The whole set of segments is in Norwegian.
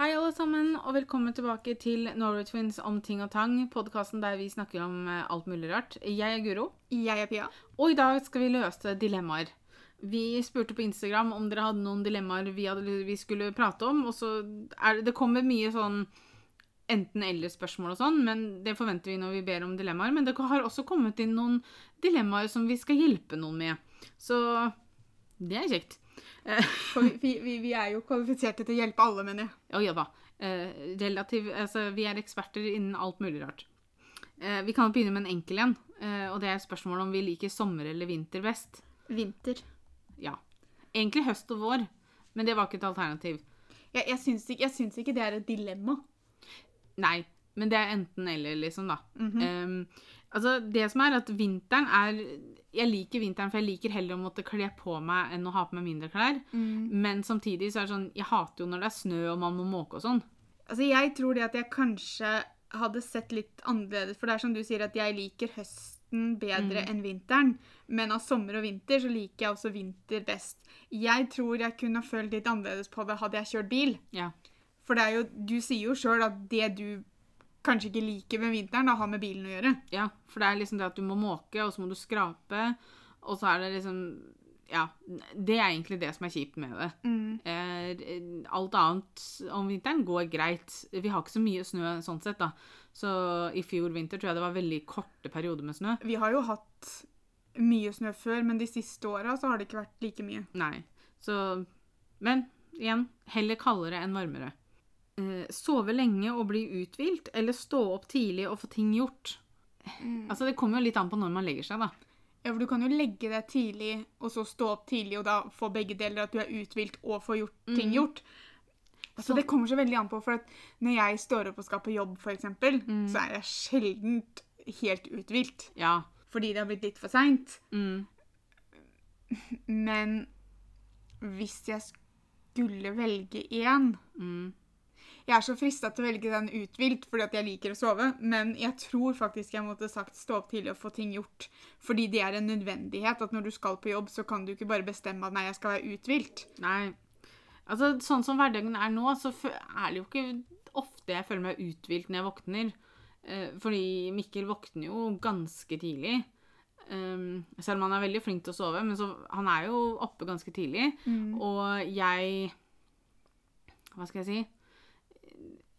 Hei, alle sammen, og velkommen tilbake til Norway Twins om ting og tang. Podkasten der vi snakker om eh, alt mulig rart. Jeg er Guro, Jeg er Pia. og i dag skal vi løse dilemmaer. Vi spurte på Instagram om dere hadde noen dilemmaer vi, hadde, vi skulle prate om, og så er det, det kommer mye sånn enten-eller-spørsmål og sånn, men det forventer vi når vi ber om dilemmaer. Men det har også kommet inn noen dilemmaer som vi skal hjelpe noen med. Så det er kjekt. For vi, vi, vi- er jo kvalifiserte til å hjelpe alle, mener jeg. Å ja da. Eh, relativ, altså, vi er eksperter innen alt mulig rart. Eh, vi kan begynne med en enkel en. Eh, og det er spørsmålet om vi liker sommer eller vinter best. Vinter. Ja. Egentlig høst og vår, men det var ikke et alternativ. Jeg, jeg, syns ikke, jeg syns ikke det er et dilemma. Nei, men det er enten eller, liksom, da. Mm -hmm. um, altså, det som er at vinteren er Jeg liker vinteren, for jeg liker heller å måtte kle på meg enn å ha på meg mindre klær. Men samtidig så er det sånn Jeg hater jo når det er snø og man må måke og sånn. Altså, jeg tror det at jeg kanskje hadde sett litt annerledes For det er som du sier, at jeg liker høsten bedre enn vinteren. Men av sommer og vinter så liker jeg også vinter best. Jeg tror jeg kunne følt litt annerledes på det hadde jeg kjørt bil. Ja. For det er jo, du sier jo sjøl at det du kanskje ikke liker med vinteren, da har med bilen å gjøre. Ja, for det er liksom det at du må måke, og så må du skrape, og så er det liksom Ja, det er egentlig det som er kjipt med det. Eh, alt annet om vinteren går greit. Vi har ikke så mye snø sånn sett, da. Så i fjor vinter tror jeg det var veldig korte perioder med snø. Vi har jo hatt mye snø før, men de siste åra så har det ikke vært like mye. Nei. Så Men igjen, heller kaldere enn varmere. Eh, sove lenge og bli uthvilt, eller stå opp tidlig og få ting gjort? Altså, det kommer jo litt an på når man legger seg, da. Ja, for Du kan jo legge deg tidlig, og så stå opp tidlig, og da få begge deler. At du er uthvilt og får gjort, ting gjort. Så det kommer så veldig an på, for at når jeg står opp og skal på jobb, for eksempel, så er jeg sjelden helt uthvilt. Ja. Fordi det har blitt litt for seint. Mm. Men hvis jeg skulle velge én Mm. Jeg er så frista til å velge den uthvilt fordi at jeg liker å sove, men jeg tror faktisk jeg måtte sagt stå opp tidlig og få ting gjort. Fordi det er en nødvendighet at når du skal på jobb, så kan du ikke bare bestemme at nei, jeg skal være uthvilt. Nei. Altså, sånn som hverdagen er nå, så er det jo ikke ofte jeg føler meg uthvilt når jeg våkner. Eh, fordi Mikkel våkner jo ganske tidlig. Um, selv om han er veldig flink til å sove, men så, han er jo oppe ganske tidlig. Og jeg Hva skal jeg si?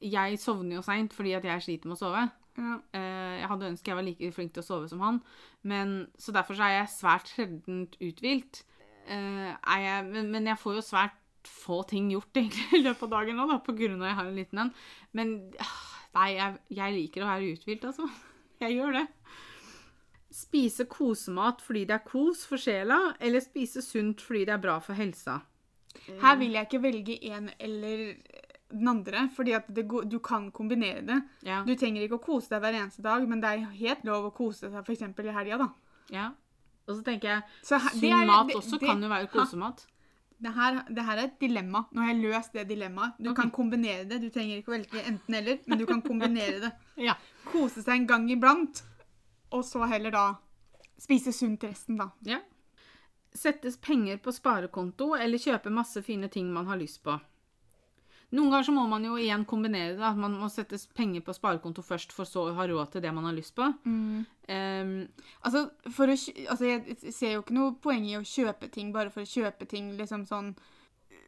Jeg sovner jo seint fordi at jeg sliter med å sove. Ja. Eh, jeg hadde ønsket jeg var like flink til å sove som han, men, så derfor så er jeg svært sjelden uthvilt. Eh, men, men jeg får jo svært få ting gjort egentlig i løpet av dagen nå, da, på grunn av at jeg har en liten en. Men nei, jeg, jeg liker å være uthvilt, altså. Jeg gjør det. Spise kosemat fordi det er kos for sjela, eller spise sunt fordi det er bra for helsa. Her vil jeg ikke velge en eller den andre, fordi at det, du kan kombinere det. Ja. Du trenger ikke å kose deg hver eneste dag, men det er helt lov å kose seg f.eks. i helga, da. ja. Og så tenker jeg Så her- sunn er- mat det- også det- kan jo være kosemat. Det her, det her er et dilemma. Nå har jeg løst det dilemmaet. Du okay. kan kombinere det. Du trenger ikke å velge enten-eller, men du kan kombinere det. Ja. Kose seg en gang iblant, og så heller da spise sunt resten, da. Ja. Settes penger på sparekonto eller kjøpe masse fine ting man har lyst på. Noen ganger så må man jo igjen kombinere det. At man må sette penger på sparekonto først, for så å ha råd til det man har lyst på. Ehm, Altså, for å, altså, jeg ser jo ikke noe poeng i å kjøpe ting bare for å kjøpe ting, liksom sånn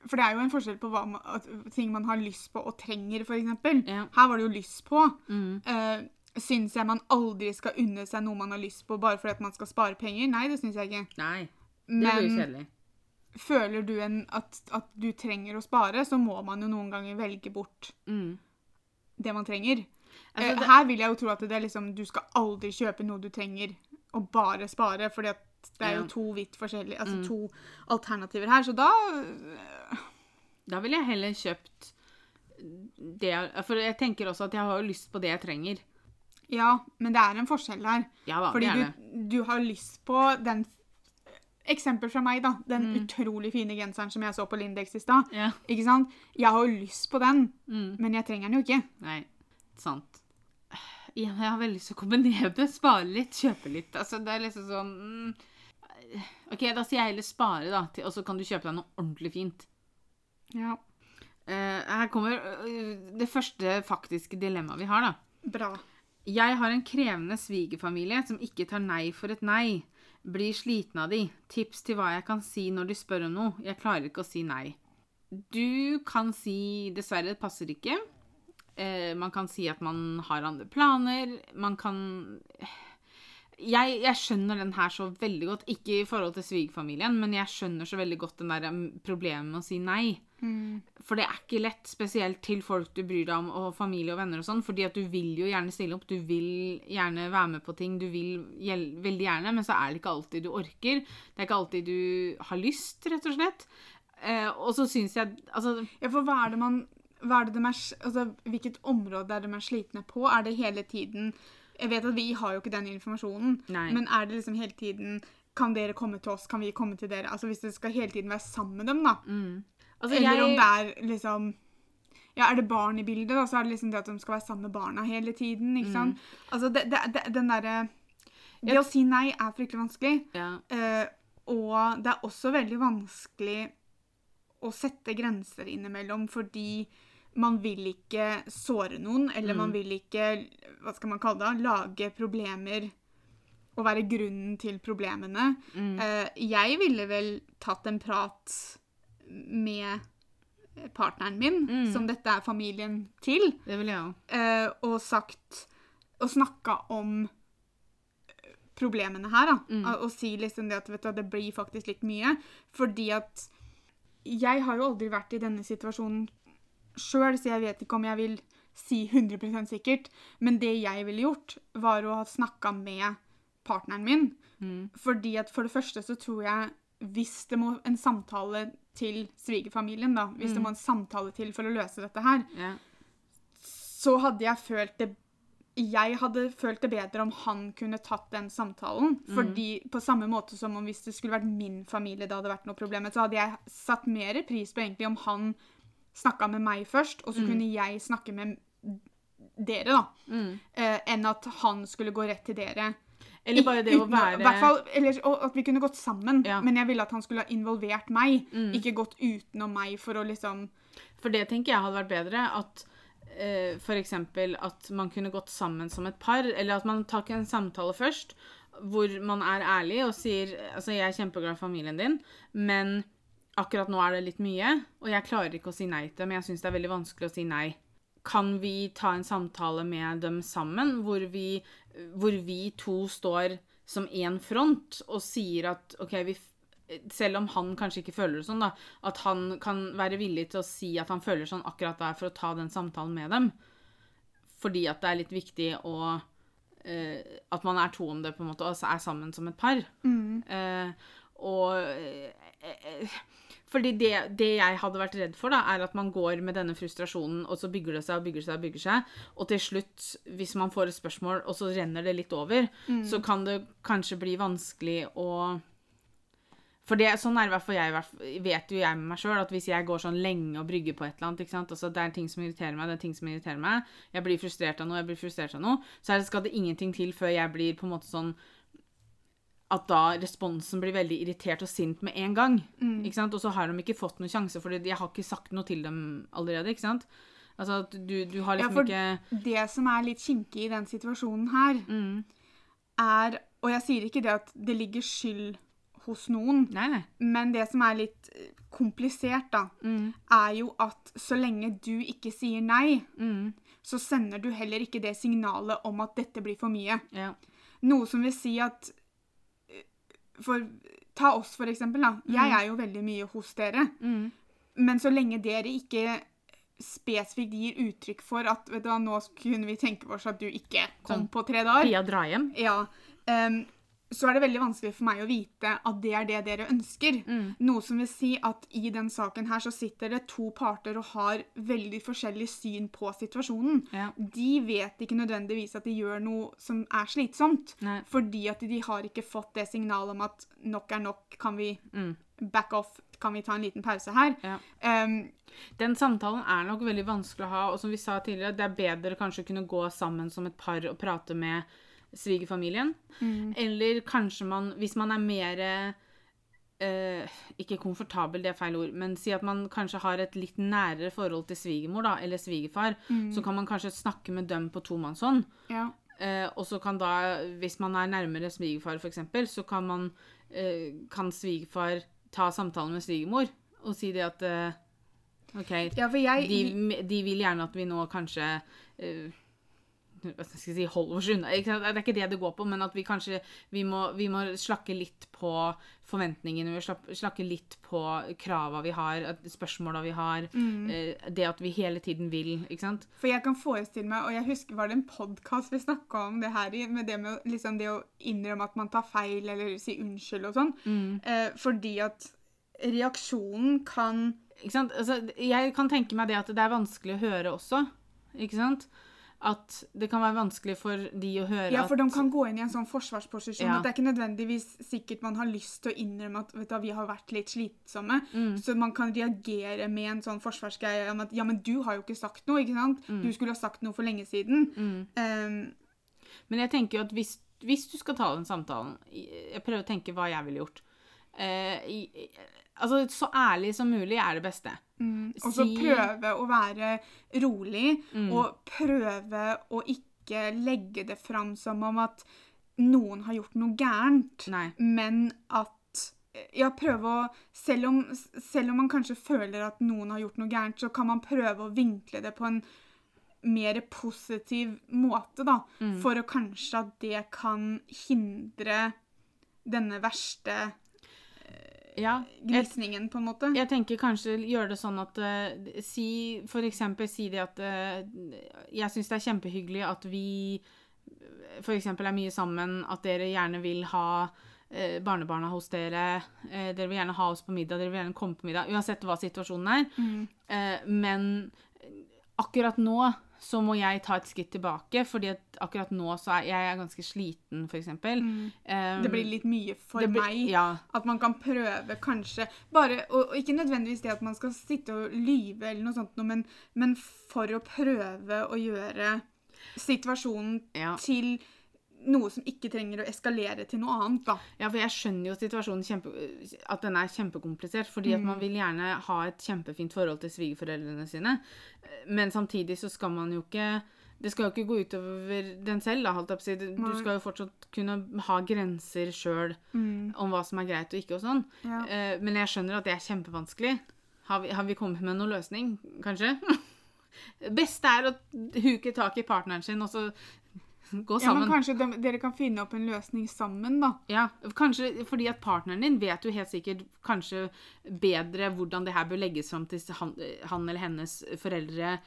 For det er jo en forskjell på man, ting man har lyst på og trenger, eksempel. Ja. Her var det jo lyst på. mm, Uh, syns jeg man aldri skal unne seg noe man har lyst på bare fordi at man skal spare penger? Nei, det syns jeg ikke. nei, det blir jo Men kjedelig. Føler du en, at, at du trenger å spare, så må man jo noen ganger velge bort Mm. det man trenger. Altså, Eh, det- Her vil jeg jo tro at det er liksom, du skal aldri kjøpe noe du trenger, og bare spare, fordi at det er jo to vidt forskjellige, altså Mm. to alternativer her. Så da øh, Da ville jeg heller kjøpt det For jeg tenker også at jeg har lyst på det jeg trenger. Ja, men det er en forskjell her. Ja da, Fordi du, du har lyst på den Eksempel fra meg, da. Den Mm. utrolig fine genseren som jeg så på Lindex i stad. Yeah. Ikke sant? Jeg har jo lyst på den, Mm. men jeg trenger den jo ikke. Nei, sant. Jeg har veldig lyst til å kombinere det. Spare litt, kjøpe litt. Altså, det er liksom sånn mm, OK, da sier jeg heller spare, da. til- Og så kan du kjøpe deg noe ordentlig fint. Ja. Uh, her kommer eh, det første faktiske dilemmaet vi har, da. Bra. Jeg har en krevende svigerfamilie som ikke tar nei for et nei. Blir sliten av de. Tips til hva jeg kan si når de spør om noe. Jeg klarer ikke å si nei. Du kan si 'dessverre, det passer ikke'. Eh, man kan si at man har andre planer. Man kan jeg, jeg skjønner den her så veldig godt. Ikke i forhold til svigerfamilien, men jeg skjønner så veldig godt den der um, problemet med å si nei. For det er ikke lett, spesielt til folk du bryr deg om, og familie og venner og sånn, fordi at du vil jo gjerne stille opp, du vil gjerne være med på ting, du vil veldig gjerne, men så er det ikke alltid du orker. Det er ikke alltid du har lyst, rett og slett. Eh, og så syns jeg Altså, Ja, for hva er det man hva er det de er, altså, Hvilket område er det de er slitne på? Er det hele tiden Jeg vet at vi har jo ikke den informasjonen, Nei. men er det liksom hele tiden Kan dere komme til oss? Kan vi komme til dere? Altså Hvis det skal hele tiden være sammen med dem, da. altså Eller jeg, om det er liksom ja, Er det barn i bildet, da, så er det liksom det at de skal være sammen med barna hele tiden. ikke sant? Altså, det, det, det, den derre Det å si nei er fryktelig vanskelig. ja, Uh, og det er også veldig vanskelig å sette grenser innimellom fordi man vil ikke såre noen, eller man vil ikke hva skal man kalle det, lage problemer og være grunnen til problemene. Eh, jeg ville vel tatt en prat med partneren min, som dette er familien til, det vil jeg også. eh, og sagt Og snakka om problemene her, da. Og, og si liksom det at vet du, det blir faktisk litt mye. Fordi at jeg har jo aldri vært i denne situasjonen sjøl, så jeg vet ikke om jeg vil si 100% sikkert. Men det jeg ville gjort, var å ha snakka med partneren min. Fordi at for det første så tror jeg hvis det må en samtale til svigerfamilien, da, hvis det må en samtale til for å løse dette her, yeah. så hadde jeg følt det jeg hadde følt det bedre om han kunne tatt den samtalen. Fordi på samme måte som om hvis det skulle vært min familie det hadde vært noe problem, så hadde jeg satt mer pris på egentlig om han snakka med meg først, og så kunne jeg snakke med dere, da. Eh, enn at han skulle gå rett til dere. Eller bare det å Uten være hvert fall, eller, at vi kunne gått sammen, Ja. men jeg ville at han skulle ha involvert meg, ikke gått utenom meg for å liksom For det tenker jeg hadde vært bedre. At eh, eksempel at man kunne gått sammen som et par, eller at man tar en samtale først hvor man er ærlig og sier altså jeg er kjempeglad i familien din, men akkurat nå er det litt mye, og jeg klarer ikke å si nei til dem. Jeg syns det er veldig vanskelig å si nei. Kan vi ta en samtale med dem sammen, hvor vi, hvor vi to står som én front og sier at OK, vi selv om han kanskje ikke føler det sånn, da, at han kan være villig til å si at han føler sånn akkurat der for å ta den samtalen med dem. Fordi at det er litt viktig å eh, At man er to om det, på en måte, og er sammen som et par. Eh, og eh, eh, fordi det, det jeg hadde vært redd for, da, er at man går med denne frustrasjonen, og så bygger det seg og bygger seg og bygger seg, og til slutt, hvis man får et spørsmål, og så renner det litt over, så kan det kanskje bli vanskelig å for det, sånn er det hvert jeg, vet jo jeg med meg sjøl, at hvis jeg går sånn lenge og brygger på et eller annet, ikke sant? Altså, det er ting som irriterer meg, det er ting som irriterer meg, jeg blir frustrert av noe, jeg blir frustrert av noe, så det, skal det ingenting til før jeg blir på en måte sånn at da responsen blir veldig irritert og sint med en gang. Ikke sant? Og så har de ikke fått noen sjanse, for jeg har ikke sagt noe til dem allerede. ikke sant? Altså at du, du har Ja, liksom for ikke det som er litt kinkig i den situasjonen her, er Og jeg sier ikke det at det ligger skyld hos noen, Nei, nei. men det som er litt eh, komplisert, da, er jo at så lenge du ikke sier nei, så sender du heller ikke det signalet om at dette blir for mye. Ja. Noe som vil si at For ta oss, for eksempel. Da. Jeg er jo veldig mye hos dere. Men så lenge dere ikke spesifikt gir uttrykk for at vet du hva, nå kunne vi tenke oss at du ikke kom Sånn. på tre dager, Via dra hjem. ja, em, så er det veldig vanskelig for meg å vite at det er det dere ønsker. Noe som vil si at i den saken her så sitter det to parter og har veldig forskjellig syn på situasjonen. Ja. De vet ikke nødvendigvis at de gjør noe som er slitsomt, Nei. fordi at de har ikke fått det signalet om at nok er nok, kan vi back off, kan vi ta en liten pause her? Ja. Um, Den samtalen er nok veldig vanskelig å ha, og som vi sa tidligere, det er bedre kanskje å kunne gå sammen som et par og prate med svigerfamilien. Eller kanskje man, hvis man er mer eh, Ikke komfortabel, det er feil ord, men si at man kanskje har et litt nærere forhold til svigermor da, eller svigerfar, så kan man kanskje snakke med dem på tomannshånd. Ja. Eh, og så kan da, hvis man er nærmere svigerfar f.eks., så kan man eh, kan svigerfar ta samtalen med svigermor og si det at eh, OK, ja, for jeg de, de vil gjerne at vi nå kanskje eh, hva skal jeg si, holde oss unna. Det er ikke det det går på, men at vi kanskje vi må, vi må slakke litt på forventningene. Vi slakke litt på krava vi har, spørsmåla vi har. eh, det at vi hele tiden vil, ikke sant. For jeg kan forestille meg, og jeg husker var det en podkast vi snakka om det her i, med det med liksom det å innrømme at man tar feil eller si unnskyld og sånn. Eh, fordi at reaksjonen kan Ikke sant? Altså, jeg kan tenke meg det at det er vanskelig å høre også. Ikke sant? At det kan være vanskelig for de å høre at Ja, for de kan gå inn i en sånn forsvarsposisjon Ja. at det er ikke nødvendigvis sikkert man har lyst til å innrømme at vet du, vi har vært litt slitsomme. Mm. Så man kan reagere med en sånn forsvarsgreie om at ja, men du har jo ikke sagt noe, ikke sant? Mm. Du skulle ha sagt noe for lenge siden. Um, Men jeg tenker jo at hvis, hvis du skal ta den samtalen Jeg prøver å tenke hva jeg ville gjort. I, i- altså, så ærlig som mulig er det beste. Og så Si- prøve å være rolig, Mm. og prøve å ikke legge det fram som om at noen har gjort noe gærent. Nei. men at ja, prøve å selv om, selv om man kanskje føler at noen har gjort noe gærent, så kan man prøve å vinkle det på en mer positiv måte, da. Mm. For å kanskje at det kan hindre denne verste Ja. Gnisningen, på en måte. jeg tenker kanskje gjøre det sånn at uh, Si for eksempel si det at uh, Jeg syns det er kjempehyggelig at vi eksempel er mye sammen, at dere gjerne vil ha uh, barnebarna hos dere. Dere vil gjerne ha oss på middag, dere vil gjerne komme på middag. Uansett hva situasjonen er. Mm. Men akkurat nå så må jeg ta et skritt tilbake, fordi at akkurat nå så er jeg er ganske sliten, for eksempel. Um, Det blir litt mye for blir- meg. Ja. At man kan prøve kanskje bare, og, og Ikke nødvendigvis det at man skal sitte og lyve, eller noe sånt, men, men for å prøve å gjøre situasjonen Ja. til noe som ikke trenger å eskalere til noe annet. da. Ja, for jeg skjønner jo situasjonen kjempe, at den er kjempekomplisert. Fordi at man vil gjerne ha et kjempefint forhold til svigerforeldrene sine. Men samtidig så skal man jo ikke Det skal jo ikke gå utover den selv. da, holdt jeg på å si. Du skal jo fortsatt kunne ha grenser sjøl om hva som er greit og ikke og sånn. Ja. Eh, Men jeg skjønner at det er kjempevanskelig. Har vi, har vi kommet med noen løsning, kanskje? Beste er å huke tak i partneren sin og så gå Ja, men sammen. kanskje de, dere kan finne opp en løsning sammen, da. Ja, kanskje fordi at partneren din vet jo helt sikkert kanskje bedre hvordan det her bør legges fram til han, han eller hennes foreldre.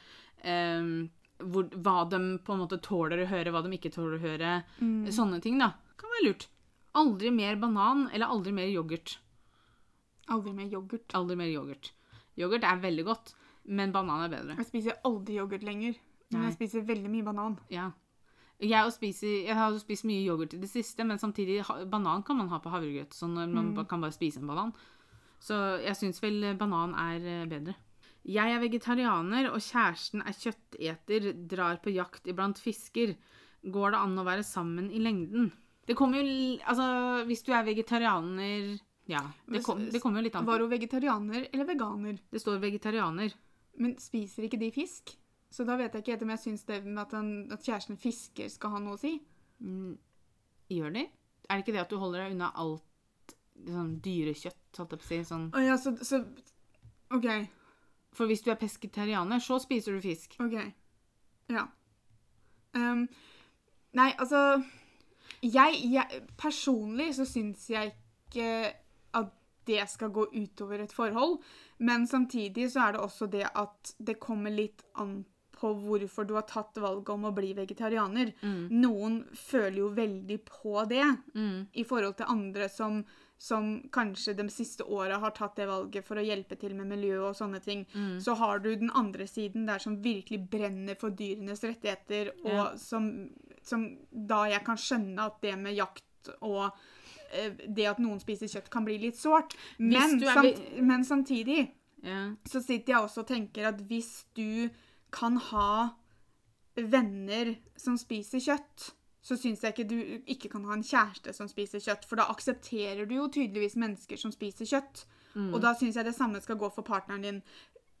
ehm, hvor, hva de på en måte tåler å høre, hva de ikke tåler å høre. Sånne ting, da. Kan være lurt. Aldri mer banan eller aldri mer yoghurt. Aldri mer yoghurt. Aldri mer yoghurt. Yoghurt er veldig godt, men banan er bedre. Jeg spiser aldri yoghurt lenger. Men Nei. jeg spiser veldig mye banan. Ja. Jeg, spiser, jeg har jo spist mye yoghurt i det siste, men samtidig banan kan man ha på havregrøt. Så når man mm. kan bare spise en banan. Så jeg syns vel banan er eh, bedre. Jeg er vegetarianer, og kjæresten er kjøtteter, drar på jakt iblant fisker. Går det an å være sammen i lengden? Det kommer jo Altså, hvis du er vegetarianer Ja. Det, kom, det kommer jo litt an på. Var hun vegetarianer eller veganer? Det står vegetarianer. Men spiser ikke de fisk? Så da vet jeg ikke helt om jeg syns det med at, han, at kjæresten fisker skal ha noe å si. Gjør de? Er det ikke det at du holder deg unna alt sånn dyrekjøtt, holdt jeg på å si? Sånn oh, ja, så, så OK. For hvis du er pesketarianer, så spiser du fisk. OK. Ja. Um, nei, altså jeg, jeg Personlig så syns jeg ikke at det skal gå utover et forhold. Men samtidig så er det også det at det kommer litt an på hvorfor du har tatt valget om å bli vegetarianer. Noen føler jo veldig på det i forhold til andre som, som kanskje de siste åra har tatt det valget for å hjelpe til med miljø og sånne ting. Så har du den andre siden der som virkelig brenner for dyrenes rettigheter, og Ja. som, som da jeg kan skjønne at det med jakt og eh, det at noen spiser kjøtt, kan bli litt sårt. Men, samt, men samtidig Ja. så sitter jeg også og tenker at hvis du kan ha venner som spiser kjøtt, så syns jeg ikke du ikke kan ha en kjæreste som spiser kjøtt. For da aksepterer du jo tydeligvis mennesker som spiser kjøtt. Og da syns jeg det samme skal gå for partneren din.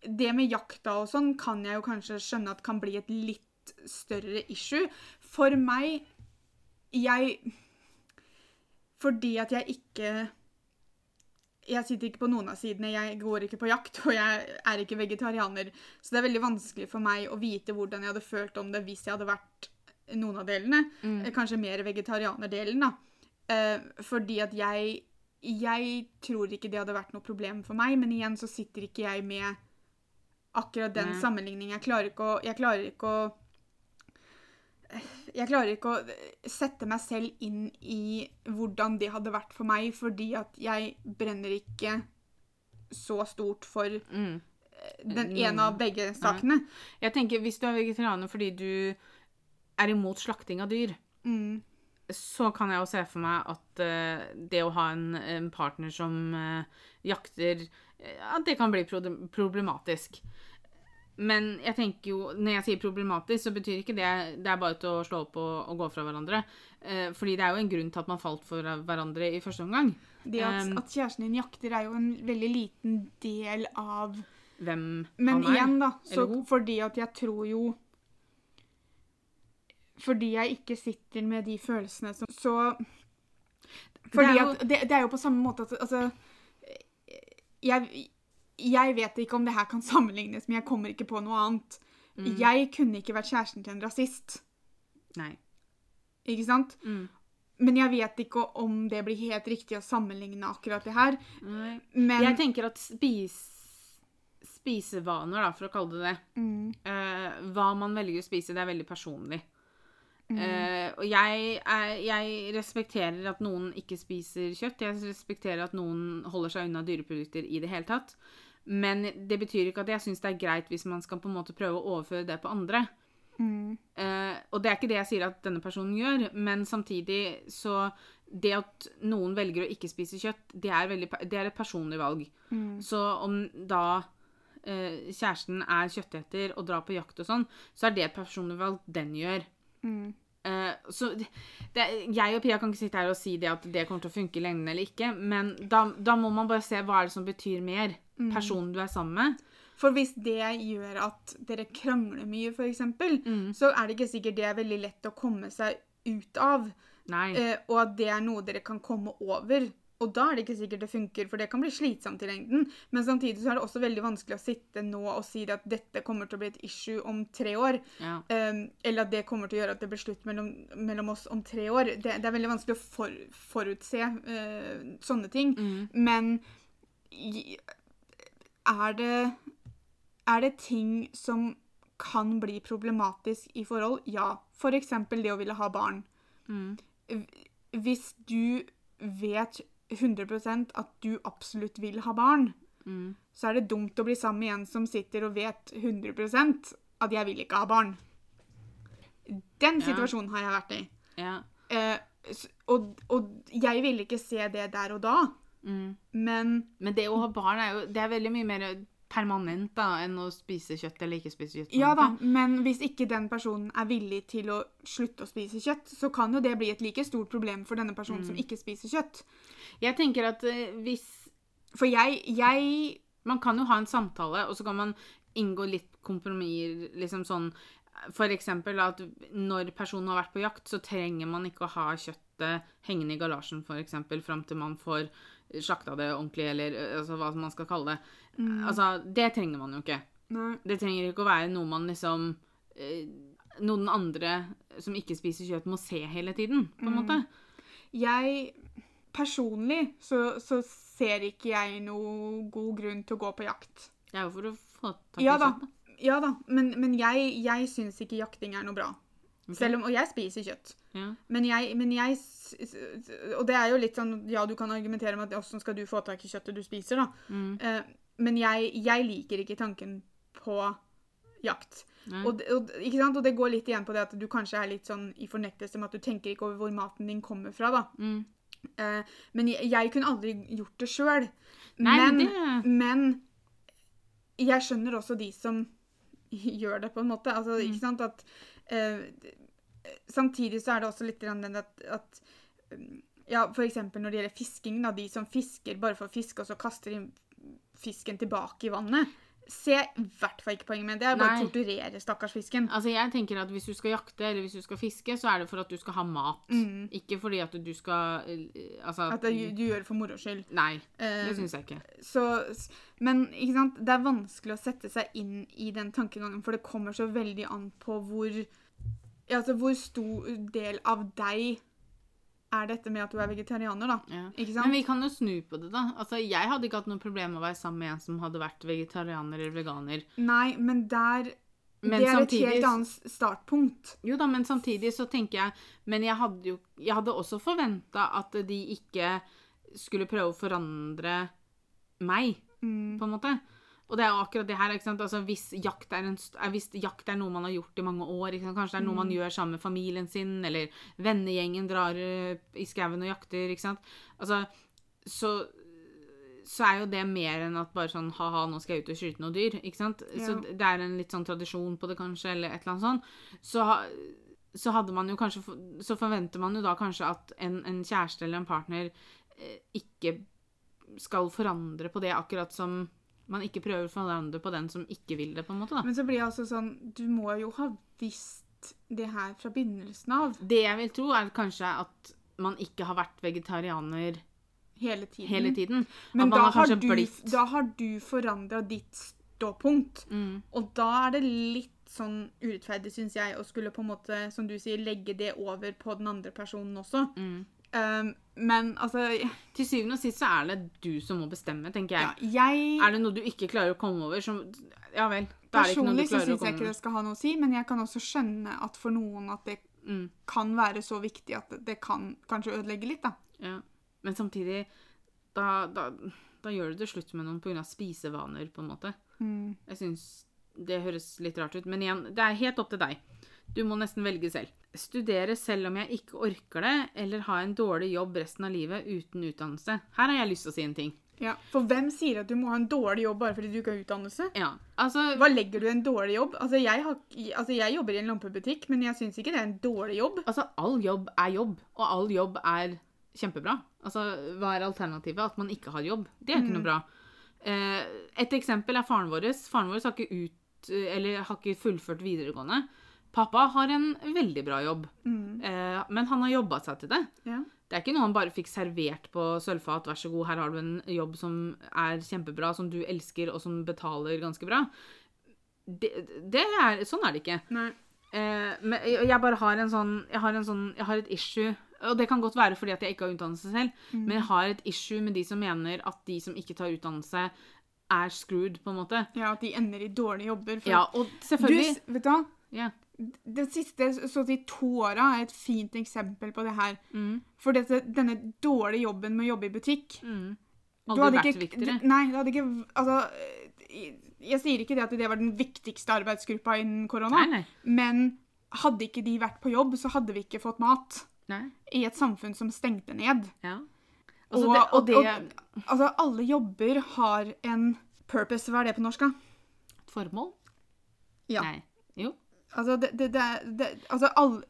Det med jakta og sånn kan jeg jo kanskje skjønne at kan bli et litt større issue. For meg Jeg Fordi at jeg ikke jeg sitter ikke på noen av sidene, jeg går ikke på jakt, og jeg er ikke vegetarianer. Så det er veldig vanskelig for meg å vite hvordan jeg hadde følt om det hvis jeg hadde vært noen av delene. Mm. Kanskje mer vegetarianerdelen, da. Eh, fordi at jeg Jeg tror ikke det hadde vært noe problem for meg, men igjen så sitter ikke jeg med akkurat den sammenligningen. Jeg klarer ikke å Jeg klarer ikke å jeg klarer ikke å sette meg selv inn i hvordan det hadde vært for meg, fordi at jeg brenner ikke så stort for Mm. den ene av begge sakene. Jeg tenker, Hvis du er vegetarianer fordi du er imot slakting av dyr, Mm. så kan jeg jo se for meg at uh, det å ha en, en partner som uh, jakter at uh, det kan bli pro- problematisk. Men jeg tenker jo, når jeg sier problematisk, så betyr ikke det det er bare til å slå opp og, og gå fra hverandre. Eh, fordi det er jo en grunn til at man falt for hverandre i første omgang. Det at, Um, at kjæresten din jakter, er jo en veldig liten del av Hvem Men han er. igjen, da, så fordi at jeg tror jo Fordi jeg ikke sitter med de følelsene som Så Fordi Det jo- at det, det er jo på samme måte at Altså jeg, jeg vet ikke om det her kan sammenlignes, men jeg kommer ikke på noe annet. Mm. Jeg kunne ikke vært kjæresten til en rasist. Nei. Ikke sant? Mm. Men jeg vet ikke om det blir helt riktig å sammenligne akkurat det her. Nei. Men Jeg tenker at spis, spisevaner, da, for å kalle det det mm, uh, Hva man velger å spise, det er veldig personlig. mm, Uh, og jeg, er, jeg respekterer at noen ikke spiser kjøtt. Jeg respekterer at noen holder seg unna dyreprodukter i det hele tatt. Men det betyr ikke at jeg syns det er greit hvis man skal på en måte prøve å overføre det på andre. mm, Uh, og det er ikke det jeg sier at denne personen gjør, men samtidig så Det at noen velger å ikke spise kjøtt, det er, veldig, det er et personlig valg. mm, Så om da uh, kjæresten er kjøtteter og drar på jakt og sånn, så er det et personlig valg den gjør. mm. Uh, så det, det, jeg og Pia kan ikke sitte her og si det at det kommer til å funke i lengden eller ikke, men da, da må man bare se hva er det som betyr mer. Mm. Personen du er sammen med. For hvis det gjør at dere krangler mye, f.eks., Mm. så er det ikke sikkert det er veldig lett å komme seg ut av. Eh, og at det er noe dere kan komme over. Og da er det ikke sikkert det funker, for det kan bli slitsomt i lengden. Men samtidig så er det også veldig vanskelig å sitte nå og si at dette kommer til å bli et issue om tre år. Ja. Um, eller at det kommer til å gjøre at det blir slutt mellom, mellom oss om tre år. Det, det er veldig vanskelig å for, forutse uh, sånne ting. Mm. Men er det Er det ting som kan bli problematisk i forhold? Ja. Eksempel det å ville ha barn. Mm. Hvis du vet 100% at du absolutt vil ha barn, Mm. så er det dumt å bli sammen med en som sitter og vet 100% at jeg vil ikke ha barn. Den Ja. situasjonen har jeg vært i. Ja. Eh, og, og jeg ville ikke se det der og da, Mm. men Men det å ha barn er jo Det er veldig mye mer permanent da enn å spise kjøtt eller ikke spise kjøtt. Ja da, men hvis ikke den personen er villig til å slutte å spise kjøtt, så kan jo det bli et like stort problem for denne personen som ikke spiser kjøtt. Jeg tenker at eh, hvis For jeg, jeg Man kan jo ha en samtale, og så kan man inngå litt kompromisser, liksom sånn eksempel at når personen har vært på jakt, så trenger man ikke å ha kjøttet hengende i galasjen, for eksempel, fram til man får slakta det ordentlig, eller altså, hva man skal kalle det. Altså, det trenger man jo ikke. Nei. Det trenger ikke å være noe man liksom Noen andre som ikke spiser kjøtt, må se hele tiden, på en måte. jeg Personlig så, så ser ikke jeg noe god grunn til å gå på jakt. Det er jo for å få tak i Ja kjøtt. da. ja da men, men jeg, jeg syns ikke jakting er noe bra. Selv om, Og jeg spiser kjøtt. Ja. Men jeg, men jeg Og det er jo litt sånn Ja, du kan argumentere med at åssen skal du få tak i kjøttet du spiser, da. Mm. Uh, men jeg, jeg liker ikke tanken på jakt. Og, og, og det går litt igjen på det at du kanskje er litt sånn i fornektelse med at du tenker ikke over hvor maten din kommer fra, da. Mm. Uh, men jeg, jeg kunne aldri gjort det sjøl. Men, det- men jeg skjønner også de som gjør det, på en måte. Altså, Mm. ikke sant at samtidig så er det også litt den at, at um, Ja, eksempel når det gjelder fisking, da. De som fisker bare for å fiske, og så kaster de fisken tilbake i vannet. Ser jeg i hvert fall ikke poenget med. Det er bare å torturere stakkars fisken. Altså, jeg tenker at Hvis du skal jakte eller hvis du skal fiske, så er det for at du skal ha mat. Mm. Ikke fordi at du skal eh, Altså At det, du gjør det for moro skyld. Nei, Eh, det syns jeg ikke. Så, men ikke sant? det er vanskelig å sette seg inn i den tankegangen, for det kommer så veldig an på hvor altså hvor stor del av deg er dette med at du er vegetarianer, da. Ja. Ikke sant? Men vi kan jo snu på det, da. Altså, Jeg hadde ikke hatt noe problem med å være sammen med en som hadde vært vegetarianer eller veganer. Nei, men der Men Det er et helt annet startpunkt. Jo da, men samtidig så tenker jeg Men jeg hadde jo Jeg hadde også forventa at de ikke skulle prøve å forandre meg, Mm. på en måte. Og det er jo akkurat det her. ikke sant? Altså, hvis, jakt er en, hvis jakt er noe man har gjort i mange år, ikke sant? kanskje det er noe man gjør sammen med familien sin, eller vennegjengen drar eh, i skauen og jakter, ikke sant. Altså, så, så er jo det mer enn at bare sånn ha-ha, nå skal jeg ut og skyte noe dyr, ikke sant. Så det er en litt sånn tradisjon på det, kanskje, eller et eller annet sånt. Så, så hadde man jo kanskje Så forventer man jo da kanskje at en, en kjæreste eller en partner eh, ikke skal forandre på det, akkurat som man ikke prøver å forandre på den som ikke vil det, på en måte. da. Men så blir det altså sånn Du må jo ha visst det her fra begynnelsen av. Det jeg vil tro, er kanskje at man ikke har vært vegetarianer Hele tiden. hele tiden. Men da har har, du, blitt da har du forandra ditt ståpunkt. mm, Og da er det litt sånn urettferdig, syns jeg, å skulle på en måte, som du sier, legge det over på den andre personen også. mm. Um, men altså Til syvende og sist så er det du som må bestemme, tenker jeg. ja, Jeg Er det noe du ikke klarer å komme over, så Ja vel. Er Personlig så syns jeg ikke det skal ha noe å si, men jeg kan også skjønne at for noen at det Mm, kan være så viktig at det- det kan kanskje ødelegge litt, da. ja. Men samtidig da, da, da gjør du det slutt med noen pga. spisevaner, på en måte. Mm. Jeg syns det høres litt rart ut. Men igjen, det er helt opp til deg. Du må nesten velge selv. Studere selv om jeg ikke orker det, eller ha en dårlig jobb resten av livet uten utdannelse. Her har jeg lyst til å si en ting. Ja, For hvem sier at du må ha en dårlig jobb bare fordi du ikke har utdannelse? Ja, altså Hva legger du i en dårlig jobb? Altså, jeg, har, altså, jeg jobber i en lampebutikk, men jeg syns ikke det er en dårlig jobb. Altså, all jobb er jobb, og all jobb er kjempebra. Altså, hva er alternativet? At man ikke har jobb. Det er ikke noe bra. Eh, et eksempel er faren vår. Faren vår har ikke, ut, eller har ikke fullført videregående. Pappa har en veldig bra jobb, Mm. eh, men han har jobba seg til det. Ja. Det er ikke noe han bare fikk servert på sølvfat. Vær så god, her har du en jobb som er kjempebra, som du elsker, og som betaler ganske bra. Det, det er, sånn er det ikke. Nei. Eh, men jeg bare har en sånn Jeg har en sånn Jeg har et issue. Og det kan godt være fordi at jeg ikke har utdannelse selv, men jeg har et issue med de som mener at de som ikke tar utdannelse, er screwed, på en måte. Ja, at de ender i dårlige jobber. for- Ja, og selvfølgelig du, vet du hva? ja. Det siste så si to åra er et fint eksempel på det her. Mm, For dette, denne dårlige jobben med å jobbe i butikk mm. Aldri vært ikke- viktigere. Nei, det hadde ikke Altså, jeg, jeg sier ikke det at det var den viktigste arbeidsgruppa innen korona, Nei, nei. men hadde ikke de vært på jobb, så hadde vi ikke fått mat. nei. I et samfunn som stengte ned. Ja. Altså, Og- det, og og- det og- Altså, alle jobber har en purpose. Hva er det på norsk, da? Et formål? Ja. Nei. Altså, det, det, det, Altså, alle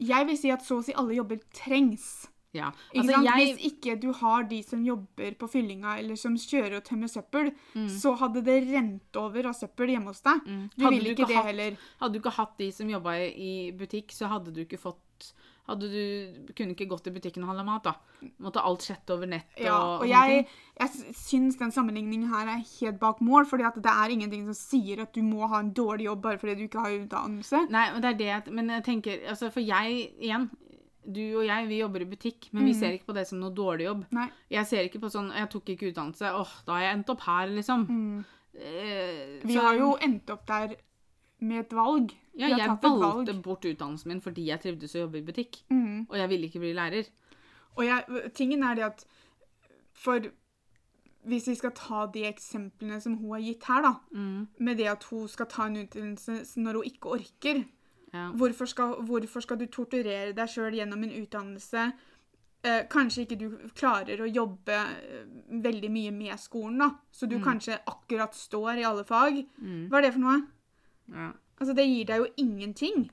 Jeg vil si at så å si alle jobber trengs. Ja. Altså, ikke jeg Hvis ikke du har de som jobber på fyllinga, eller som kjører og tømmer søppel, Mm. så hadde det rent over av søppel hjemme hos deg. Du Hadde du ikke ikke det hatt- heller. Hadde du ikke hatt de som jobba i butikk, så hadde du ikke fått hadde du, kunne ikke gått i butikken og handla mat, da. Måtte alt skjette over nett og, Ja, og og jeg, jeg syns den sammenligningen her er helt bak mål, fordi at det er ingenting som sier at du må ha en dårlig jobb bare fordi du ikke har utdannelse. Nei, men det er det Men jeg tenker altså, For jeg, igjen Du og jeg, vi jobber i butikk, men vi ser ikke på det som noe dårlig jobb. Nei. Jeg ser ikke på sånn Jeg tok ikke utdannelse. Åh, da har jeg endt opp her, liksom. Eh, Vi så- har jo endt opp der med et valg. Ja, jeg valgte valg. bort utdannelsen min fordi jeg trivdes å jobbe i butikk. Mm. Og jeg ville ikke bli lærer. Og jeg, tingen er det at For hvis vi skal ta de eksemplene som hun har gitt her, da, Mm. med det at hun skal ta en utdannelse når hun ikke orker Ja. Hvorfor skal, hvorfor skal du torturere deg sjøl gjennom en utdannelse? Eh, kanskje ikke du klarer å jobbe eh, veldig mye med skolen, da. Så du kanskje akkurat står i alle fag. Mm. Hva er det for noe? Ja. Altså, det gir deg jo ingenting.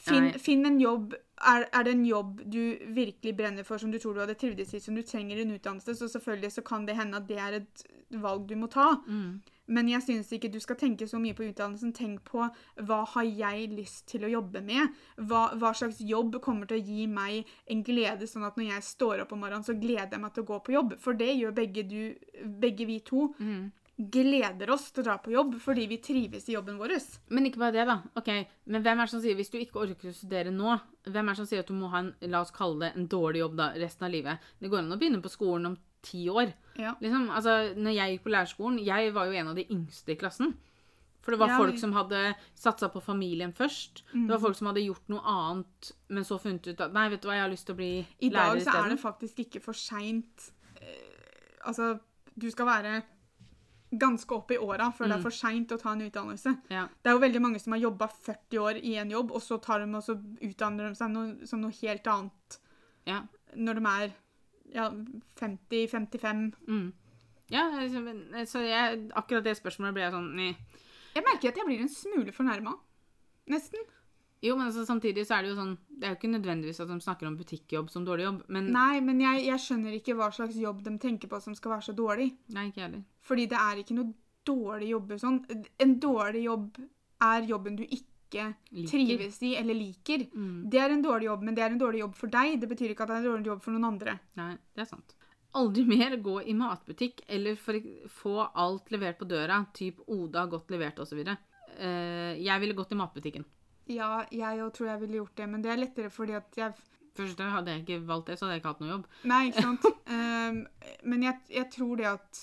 Finn, finn en jobb. Er, er det en jobb du virkelig brenner for, som du tror du hadde trivdes i, som du trenger en utdannelse, så selvfølgelig så kan det hende at det er et valg du må ta. Mm. Men jeg syns ikke du skal tenke så mye på utdannelsen. Tenk på hva har jeg lyst til å jobbe med? Hva, hva slags jobb kommer til å gi meg en glede, sånn at når jeg står opp om morgenen, så gleder jeg meg til å gå på jobb. For det gjør begge, du, begge vi to. Mm. Gleder oss til å dra på jobb fordi vi trives i jobben vår. Men ikke bare det, da. Ok, Men hvem er det som sier, hvis du ikke orker å studere nå, hvem er det som sier at du må ha en la oss kalle det en dårlig jobb da, resten av livet? Det går an å begynne på skolen om ti år. Ja. Liksom, altså, når jeg gikk på lærerskolen, jeg var jo en av de yngste i klassen. For det var Ja, folk som hadde satsa på familien først. Det var folk som hadde gjort noe annet, men så funnet ut at nei, vet du hva, jeg har lyst til å bli I dag så er det faktisk ikke for seint Altså, du skal være ganske opp i åra før det er for seint å ta en utdannelse. Ja. Det er jo veldig mange som har jobba 40 år i en jobb, og så tar de og så utdanner de seg noe, som noe helt annet Ja. når de er ja, 50-55. Mm. ja altså, så jeg, akkurat det spørsmålet ble jeg sånn nei. Jeg merker at jeg blir en smule fornærma. Nesten. Jo, men altså, samtidig så er det jo sånn Det er jo ikke nødvendigvis at de snakker om butikkjobb som dårlig jobb, men Nei, men jeg, jeg skjønner ikke hva slags jobb de tenker på som skal være så dårlig. Nei, ikke heller. Fordi det er ikke noe dårlig jobber sånn. En dårlig jobb er jobben du ikke Liker. trives i eller liker. Mm. Det er en dårlig jobb, men det er en dårlig jobb for deg. Det betyr ikke at det er en dårlig jobb for noen andre. Nei, det er sant. Aldri mer gå i matbutikk eller få alt levert på døra, typ Oda godt levert osv. Uh, jeg ville gått i matbutikken. Ja, jeg òg tror jeg ville gjort det, men det er lettere fordi at jeg Først hadde jeg ikke valgt det, så hadde jeg ikke hatt noe jobb. Nei, ikke sant? um, men jeg, jeg tror det at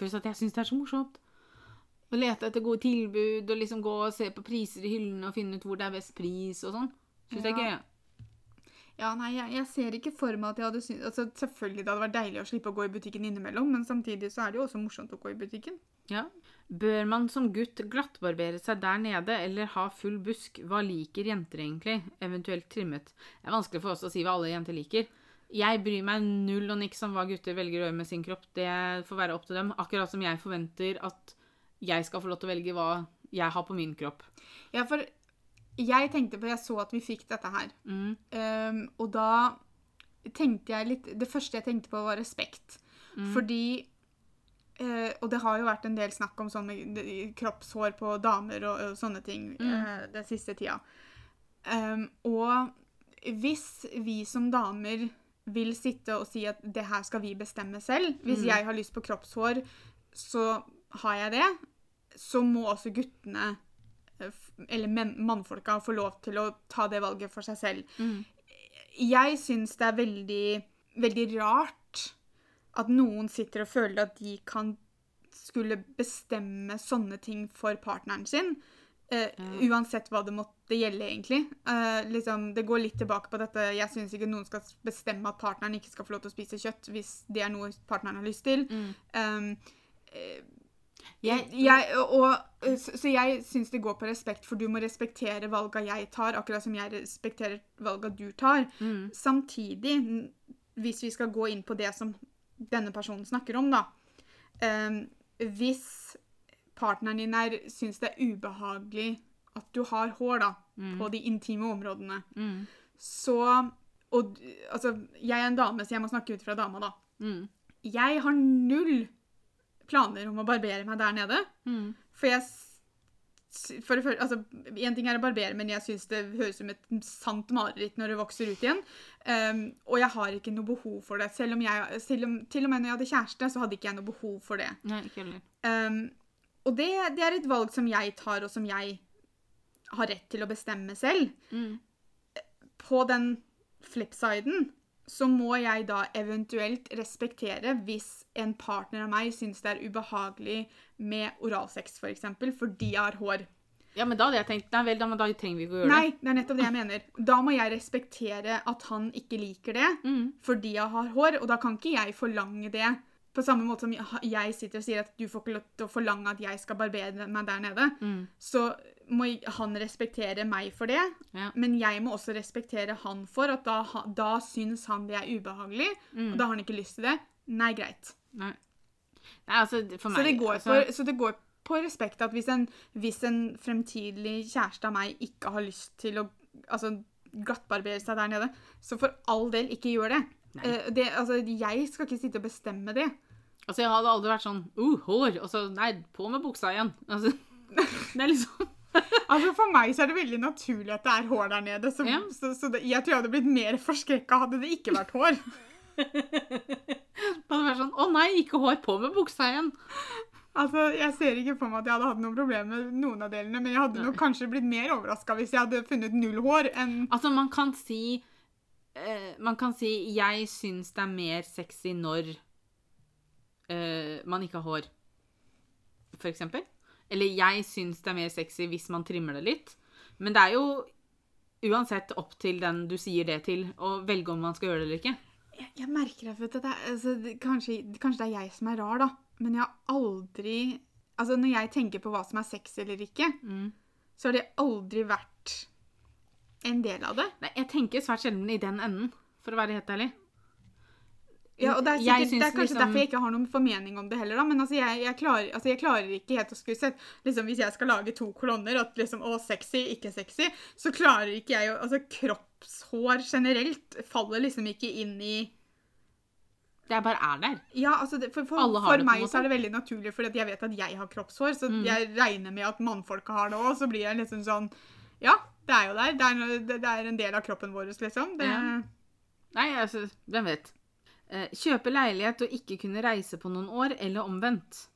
Pluss at jeg syns det er så morsomt. Å lete etter gode tilbud og liksom gå og se på priser i hyllene og finne ut hvor det er best pris og sånn. Syns jeg Ja. ikke Ja, nei, jeg, jeg ser ikke for meg at jeg hadde syntes altså, Selvfølgelig det hadde vært deilig å slippe å gå i butikken innimellom, men samtidig så er det jo også morsomt å gå i butikken. Ja. Bør man som gutt glattbarbere seg der nede eller ha full busk? Hva liker jenter egentlig? Eventuelt trimmet. Det er vanskelig for oss å si hva alle jenter liker. Jeg bryr meg null og niks om hva gutter velger å gjøre med sin kropp. Det får være opp til dem. Akkurat som jeg forventer at jeg skal få lov til å velge hva jeg har på min kropp. Ja, for jeg tenkte på Jeg så at vi fikk dette her. Mm. Um, og da tenkte jeg litt Det første jeg tenkte på, var respekt. Fordi Uh, Og det har jo vært en del snakk om sånn kroppshår på damer og, og sånne ting eh, den siste tida. Um, og hvis vi som damer vil sitte og si at det her skal vi bestemme selv Hvis jeg har lyst på kroppshår, så har jeg det. Så må også guttene, eller men, mannfolka, får lov til å ta det valget for seg selv Mm. jeg syns det er veldig, veldig rart at noen sitter og føler at de kan skulle bestemme sånne ting for partneren sin. eh, Uansett hva det måtte gjelde, egentlig. Uh, liksom, det går litt tilbake på dette Jeg syns ikke noen skal bestemme at partneren ikke skal få lov til å spise kjøtt hvis det er noe partneren har lyst til. Mm. Um, eh, Jeg- jeg, og, så, jeg syns det går på respekt, for du må respektere valga jeg tar, akkurat som jeg respekterer valga du tar. Mm. Samtidig, hvis vi skal gå inn på det som denne personen snakker om, da um, Hvis partneren din er, syns det er ubehagelig at du har hår da, på de intime områdene, Mm. så og, altså, Jeg er en dame, så jeg må snakke ut fra dama, da. Mm. Jeg har null planer om å barbere meg der nede. Mm. For jeg for det første, altså, En ting er å barbere, men jeg syns det høres ut som et sant mareritt når det vokser ut igjen. Um, og jeg har ikke noe behov for det. Selv om jeg, selv om, til og med når jeg hadde kjæreste, så hadde ikke jeg noe behov for det. Nei, ikke heller. Um, og det, det er et valg som jeg tar, og som jeg har rett til å bestemme selv. Mm. På den flipsiden så må jeg da eventuelt respektere hvis en partner av meg syns det er ubehagelig med oralsex, f.eks., for eksempel, fordi jeg har hår. Ja, men da hadde jeg tenkt Nei vel, da, da trenger vi ikke å gjøre Nei, det er nettopp det jeg mener. Da må jeg respektere at han ikke liker det det. Mm. fordi jeg har hår, og da kan ikke jeg forlange det. På samme måte som jeg sitter og sier at du får ikke lov til å forlange at jeg skal barbere meg der nede, Mm. så må han respektere meg for det. Ja. Men jeg må også respektere han for at da, da syns han det er ubehagelig, Mm. og da har han ikke lyst til det. Nei, greit. Nei. Nei, altså, for meg Så det går, altså, på, så det går på respekt at hvis en, hvis en fremtidig kjæreste av meg ikke har lyst til å altså, glattbarbere seg der nede. Så for all del, ikke gjør det. Eh, det altså, jeg skal ikke sitte og bestemme det. Altså, jeg hadde aldri vært sånn uh, hår, og så nei, på med buksa igjen. Altså, det er liksom Altså For meg så er det veldig naturlig at det er hår der nede. Så, Ja. så, så det, jeg tror jeg hadde blitt mer forskrekka hadde det ikke vært hår. Det hadde vært sånn Å nei, ikke hår, på med buksa igjen. Altså, Jeg ser ikke for meg at jeg hadde hatt noe problem med noen av delene, men jeg hadde nok kanskje blitt mer overraska hvis jeg hadde funnet null hår enn Altså, man kan si uh, Man kan si 'jeg syns det er mer sexy når uh, man ikke har hår', for eksempel. Eller 'jeg syns det er mer sexy hvis man trimmer det litt'. Men det er jo uansett opp til den du sier det til, å velge om man skal gjøre det eller ikke. Jeg, jeg merker at det er, altså, kanskje, kanskje det er jeg som er rar, da. Men jeg har aldri Altså, når jeg tenker på hva som er sexy eller ikke, Mm. så har det aldri vært en del av det. Nei, jeg tenker svært sjelden i den enden, for å være helt ærlig. Ja, og det er, sikkert, det er kanskje liksom- derfor jeg ikke har noen formening om det heller, da. Men altså, jeg, jeg, klarer, altså, jeg klarer ikke helt å skulle sett liksom, Hvis jeg skal lage to kolonner, at liksom Å, sexy, ikke sexy, så klarer ikke jeg å Altså, kroppshår generelt faller liksom ikke inn i Det er bare er der. Ja, altså, det, for, for, for meg så er det veldig naturlig, fordi jeg vet at jeg har kroppshår, så Mm. jeg regner med at mannfolka har det òg, så blir jeg liksom sånn Ja, det er jo der. Det er, det er en del av kroppen vår, liksom. Det, Ja. Nei, altså, hvem vet. Eh, kjøpe leilighet og ikke kunne reise på noen år, eller omvendt.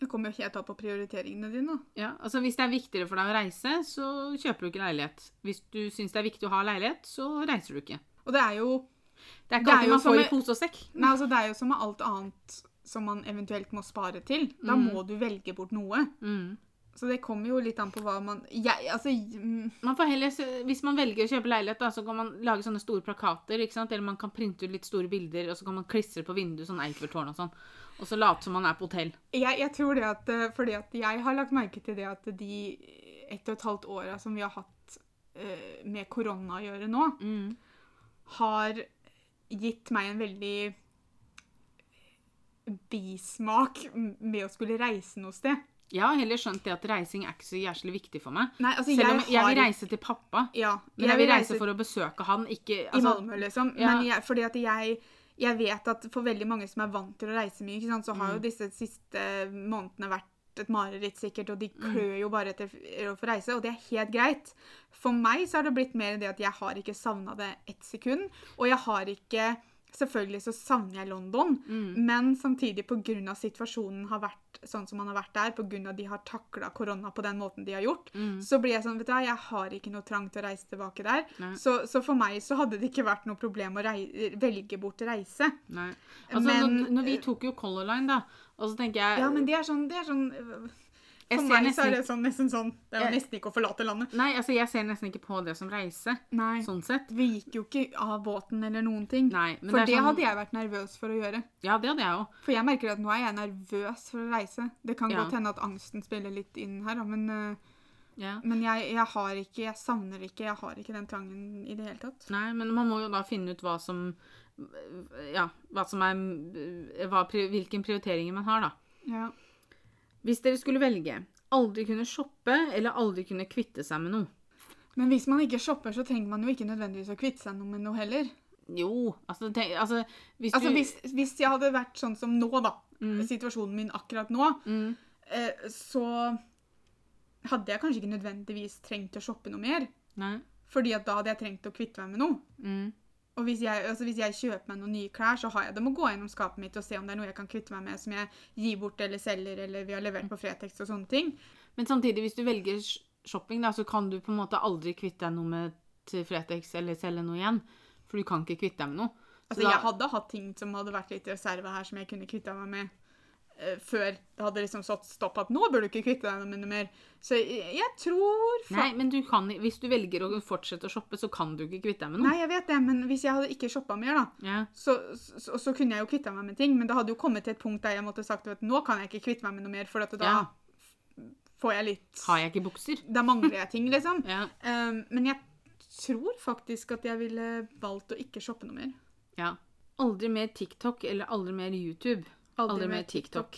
det kommer jo ikke helt an på prioriteringene dine. Ja, altså Hvis det er viktigere for deg å reise, så kjøper du ikke leilighet. Hvis du syns det er viktig å ha leilighet, så reiser du ikke. Og det er jo Det er ikke alltid man som får i pose og sekk. Nei, altså Det er jo som med alt annet som man eventuelt må spare til. Da Mm. må du velge bort noe. Mm. Så det kommer jo litt an på hva man jeg, Altså mm, Man får heller, Hvis man velger å kjøpe leilighet, da, så kan man lage sånne store plakater. Eller man kan printe ut litt store bilder, og så kan man klistre på vinduet sånn Eiffeltårn og sånn. Og så late som man er på hotell. jeg, jeg tror det at eh, Fordi at jeg har lagt merke til det at de ett og et halvt åra som vi har hatt uh, med korona å gjøre nå, Mm. har gitt meg en veldig bismak med å skulle reise noe sted. Jeg har heller skjønt det at reising er ikke så jævlig viktig for meg. Nei, altså Selv om jeg, har vil reise til pappa. Ja, Men jeg vil reise for å besøke han, ikke i altså, Malmö, liksom. ja. Men jeg, fordi at jeg, jeg vet at for veldig mange som er vant til å reise mye, sant, så har Mm. jo disse siste månedene vært et mareritt sikkert, og de Mm. klør jo bare etter å få reise, og det er helt greit. For meg så har det blitt mer det at jeg har ikke savna det ett sekund, og jeg har ikke Selvfølgelig så savner jeg London, mm. men samtidig pga. situasjonen har vært sånn som man har vært der, pga. de har takla korona på den måten de har gjort, Mm. så blir jeg sånn, vet du hva, jeg har ikke noe trang til å reise tilbake der. Så, så for meg så hadde det ikke vært noe problem å velge bort reise. Nei. Altså, Men- når, når vi tok jo Color Line, da, og så tenker jeg Ja, men det er sånn, det er sånn øh, For meg så er det sånn, nesten sånn Det er jo nesten ikke å forlate landet. Nei, altså, jeg ser nesten ikke på det som reise, Nei. sånn sett. Vi gikk jo ikke av båten eller noen ting. Nei, men for det det, sånn- hadde jeg vært nervøs for å gjøre. Ja, det hadde jeg òg. For jeg merker at nå er jeg nervøs for å reise. Det kan Ja. godt hende at angsten spiller litt inn her, men, uh, Ja. men jeg, jeg har ikke Jeg savner ikke Jeg har ikke den trangen i det hele tatt. Nei, men man må jo da finne ut hva som Ja, hva som er hva, Hvilken prioriteringer man har, da. Ja. Hvis dere skulle velge aldri kunne shoppe eller aldri kunne kvitte seg med noe Men hvis man ikke shopper, så trenger man jo ikke nødvendigvis å kvitte seg noe med noe heller. Jo, altså, tenk, altså hvis Altså du hvis, hvis jeg hadde vært sånn som nå, da, Mm. situasjonen min akkurat nå, mm, eh, så hadde jeg kanskje ikke nødvendigvis trengt å shoppe noe mer. Nei. Fordi at da hadde jeg trengt å kvitte meg med noe. Mm, Og hvis jeg, altså hvis jeg kjøper meg noen nye klær, så har jeg dem å gå gjennom skapet mitt og se om det er noe jeg kan kvitte meg med som jeg gir bort eller selger, eller vi har levert på Fretex og sånne ting. Men samtidig, hvis du velger shopping, da, så kan du på en måte aldri kvitte deg noe med til Fretex eller selge noe igjen. For du kan ikke kvitte deg med noe. Så Altså da- Jeg hadde hatt ting som hadde vært litt i reserve her, som jeg kunne kvitta meg med før det hadde liksom satt stopp at nå bør du ikke kvitte deg med noe mer. Så jeg, jeg tror Nei, men du kan, hvis du velger å fortsette å shoppe, så kan du ikke kvitte deg med noe. Nei, jeg vet det, men hvis jeg hadde ikke shoppa mer, da, Ja. så, så, så kunne jeg jo kvitta meg med ting. Men det hadde jo kommet til et punkt der jeg måtte sagt at nå kan jeg ikke kvitte meg med noe mer, for at da Ja. får jeg litt Har jeg ikke bukser? Da mangler jeg ting, liksom. Ja. Um, men jeg tror faktisk at jeg ville valgt å ikke shoppe noe mer. ja. Aldri mer TikTok eller aldri mer YouTube. Aldri, mer TikTok.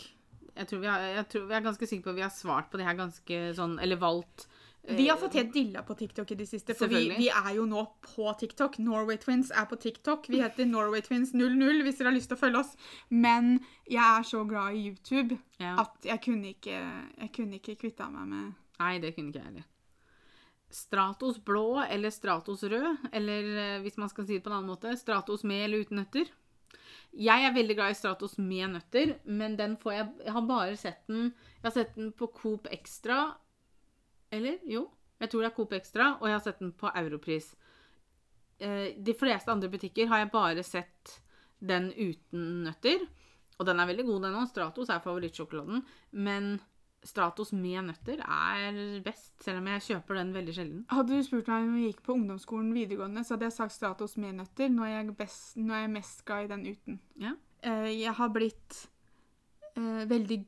Jeg tror, vi har, jeg tror vi er ganske sikre på at vi har svart på det her ganske sånn Eller valgt Vi har fått helt dilla på TikTok i det siste, for vi, vi er jo nå på TikTok. Norway Twins er på TikTok. Vi heter Norway Twins 00 hvis dere har lyst til å følge oss. Men jeg er så glad i YouTube Ja. at jeg kunne ikke, jeg kunne ikke kvitta meg med Nei, det kunne ikke jeg heller. Stratos blå eller Stratos rød, eller eh, hvis man skal si det på en annen måte, Stratos med eller uten nøtter. Jeg er veldig glad i Stratos med nøtter, men den får jeg Jeg har bare sett den Jeg har sett den på Coop Extra. Eller? Jo. Jeg tror det er Coop Extra, og jeg har sett den på Europris. Eh, De fleste andre butikker har jeg bare sett den uten nøtter. Og den er veldig god, den òg. Stratos er favorittsjokoladen. Men Stratos med nøtter er best, selv om jeg kjøper den veldig sjelden. Hadde du spurt meg om jeg gikk på ungdomsskolen videregående, så hadde jeg sagt Stratos med nøtter. Nå er jeg, best, nå er jeg mest glad i den uten. Ja. Eh, jeg har blitt uh, veldig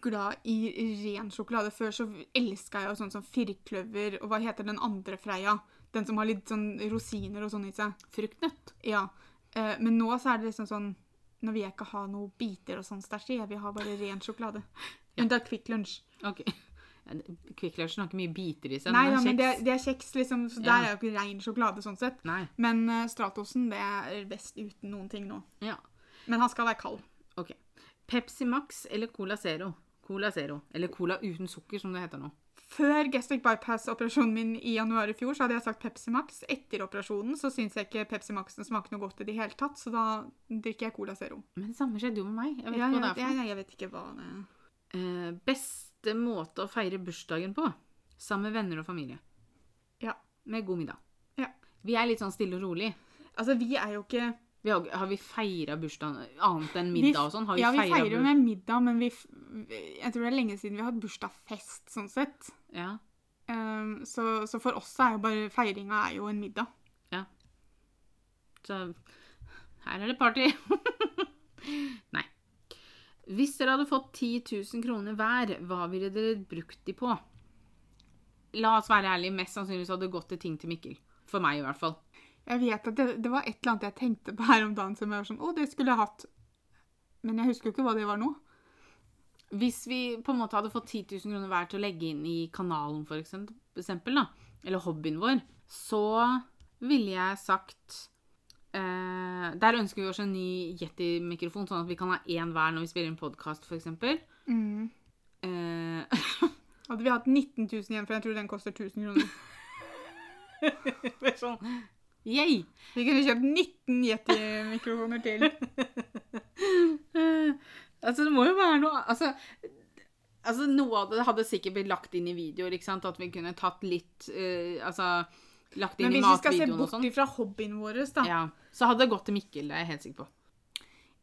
glad i ren sjokolade. Før så elska jeg jo sånn som firkløver og hva heter den andre Freia? Den som har litt sånn rosiner og sånn i seg. Fruktnøtt. Ja. Uh, men nå så er det liksom sånn Nå vil jeg ikke ha noe biter og sånn stæsj i. Jeg vil ha bare ren sjokolade. Unntatt Kvikk Lunsj. Ok. Kvikk Lunsj har ikke mye biter i seg. Nei, den ja, er men det, er, det er kjeks, liksom. Så Ja. der er jo ikke ren sjokolade sånn sett. Nei. Men uh, Stratosen, det er best uten noen ting nå. Ja. Men han skal være kald. Ok. Pepsi Max eller Cola Zero? Cola Zero. Eller Cola uten sukker, som det heter nå. Før gastric bypass-operasjonen min i januar i fjor, så hadde jeg sagt Pepsi Max. Etter operasjonen så syns jeg ikke Pepsi Maxen smaker noe godt i det hele tatt, så da drikker jeg Cola Zero. Men det samme skjedde jo med meg. Jeg vet Ja, jeg, det er jeg, jeg vet ikke hva det er. Eh, beste måte å feire bursdagen på? Sammen med venner og familie. Ja. Med god middag. Ja. Vi er litt sånn stille og rolig. Altså, vi er jo ikke Vi har, har vi feira bursdagen annet enn middag og sånn? Har vi Ja, vi feirer jo med middag, men vi Jeg tror det er lenge siden vi har hatt bursdagsfest, sånn sett. Ja. Um, så, så for oss er jo bare feiringa er jo en middag. Ja. Så her er det party. Nei. Hvis dere hadde fått 10 000 kroner hver, hva ville dere brukt de på? La oss være ærlige, mest sannsynligvis hadde det gått til ting til Mikkel. For meg, i hvert fall. Jeg vet at det, det var et eller annet jeg tenkte på her om dagen som jeg var sånn Å, det skulle jeg hatt. Men jeg husker jo ikke hva det var nå. Hvis vi på en måte hadde fått 10 000 kroner hver til å legge inn i kanalen, for eksempel, da, eller hobbyen vår, så ville jeg sagt eh, Der ønsker vi oss en ny Yeti-mikrofon, sånn at vi kan ha én hver når vi spiller inn podkast, f.eks. Mm. Uh, Hadde vi hatt 19 000 igjen, for jeg tror den koster 1000 kroner. sånn, Yay! Vi kunne kjøpt 19 Yeti-mikrofoner til. uh, altså, det må jo være noe Altså, altså noe av det hadde sikkert blitt lagt inn i videoer, ikke sant? At vi kunne tatt litt uh, Altså lagt inn Men hvis vi skal se bort sånn. ifra hobbyen vår, da Ja, så hadde det gått til Mikkel, det er jeg helt sikker på.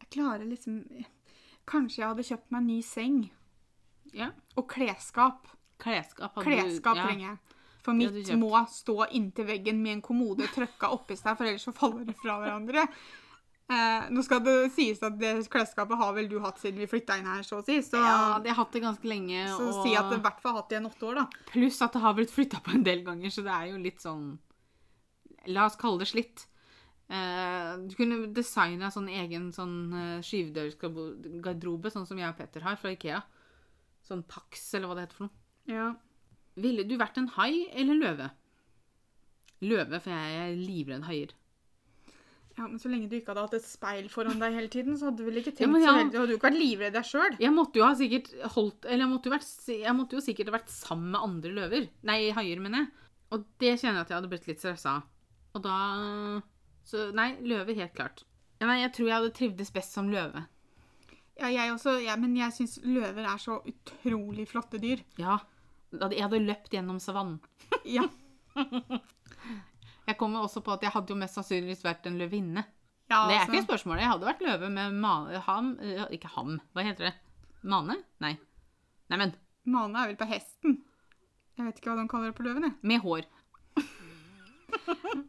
Jeg klarer liksom Kanskje jeg hadde kjøpt meg en ny seng. Ja. Og klesskap. Klesskap Klesskap du ja. trenger jeg. For mitt må stå inntil veggen med en kommode trøkka oppi seg, for ellers så faller det fra hverandre. Eh, nå skal det sies at det klesskapet har vel du hatt siden vi flytta inn her, så å si. Så, Ja, det har hatt det ganske lenge. så og... si at det i hvert fall har hatt det i en åtte år, da. Pluss at det har blitt flytta på en del ganger, så det er jo litt sånn La oss kalle det slitt. Eh, du kunne designa sånn egen sånn uh, skyvedørsgarderobe, sånn som jeg og Petter har fra Ikea. Sånn Pax, eller hva det heter for noe. Ja. Ville du vært en hai eller løve? Løve, for jeg er livredd haier. Ja, Men så lenge du ikke hadde hatt et speil foran deg hele tiden, så hadde du vel ikke Ja, tenkt så ja. veldig. Du hadde jo ikke vært livredd deg sjøl. Jeg måtte jo ha sikkert holdt Eller jeg måtte vært, jeg måtte jo sikkert ha vært sammen med andre løver. Nei, haier, mener jeg. Og det kjenner jeg at jeg hadde blitt litt stressa av. Og da Så nei, løve helt klart. Ja, Nei, jeg tror jeg hadde trivdes best som løve. Ja, jeg også, ja, men jeg syns løver er så utrolig flotte dyr. Ja. Jeg hadde løpt gjennom savannen. Ja. Jeg kommer også på at jeg hadde jo mest sannsynligvis vært en løvinne. ja Det er altså. ikke spørsmålet. Jeg hadde vært løve med ma ham eh, Ikke ham, hva heter det? Mane? Nei. Neimen, Mane er vel på hesten. Jeg vet ikke hva de kaller det på løven. jeg. med hår.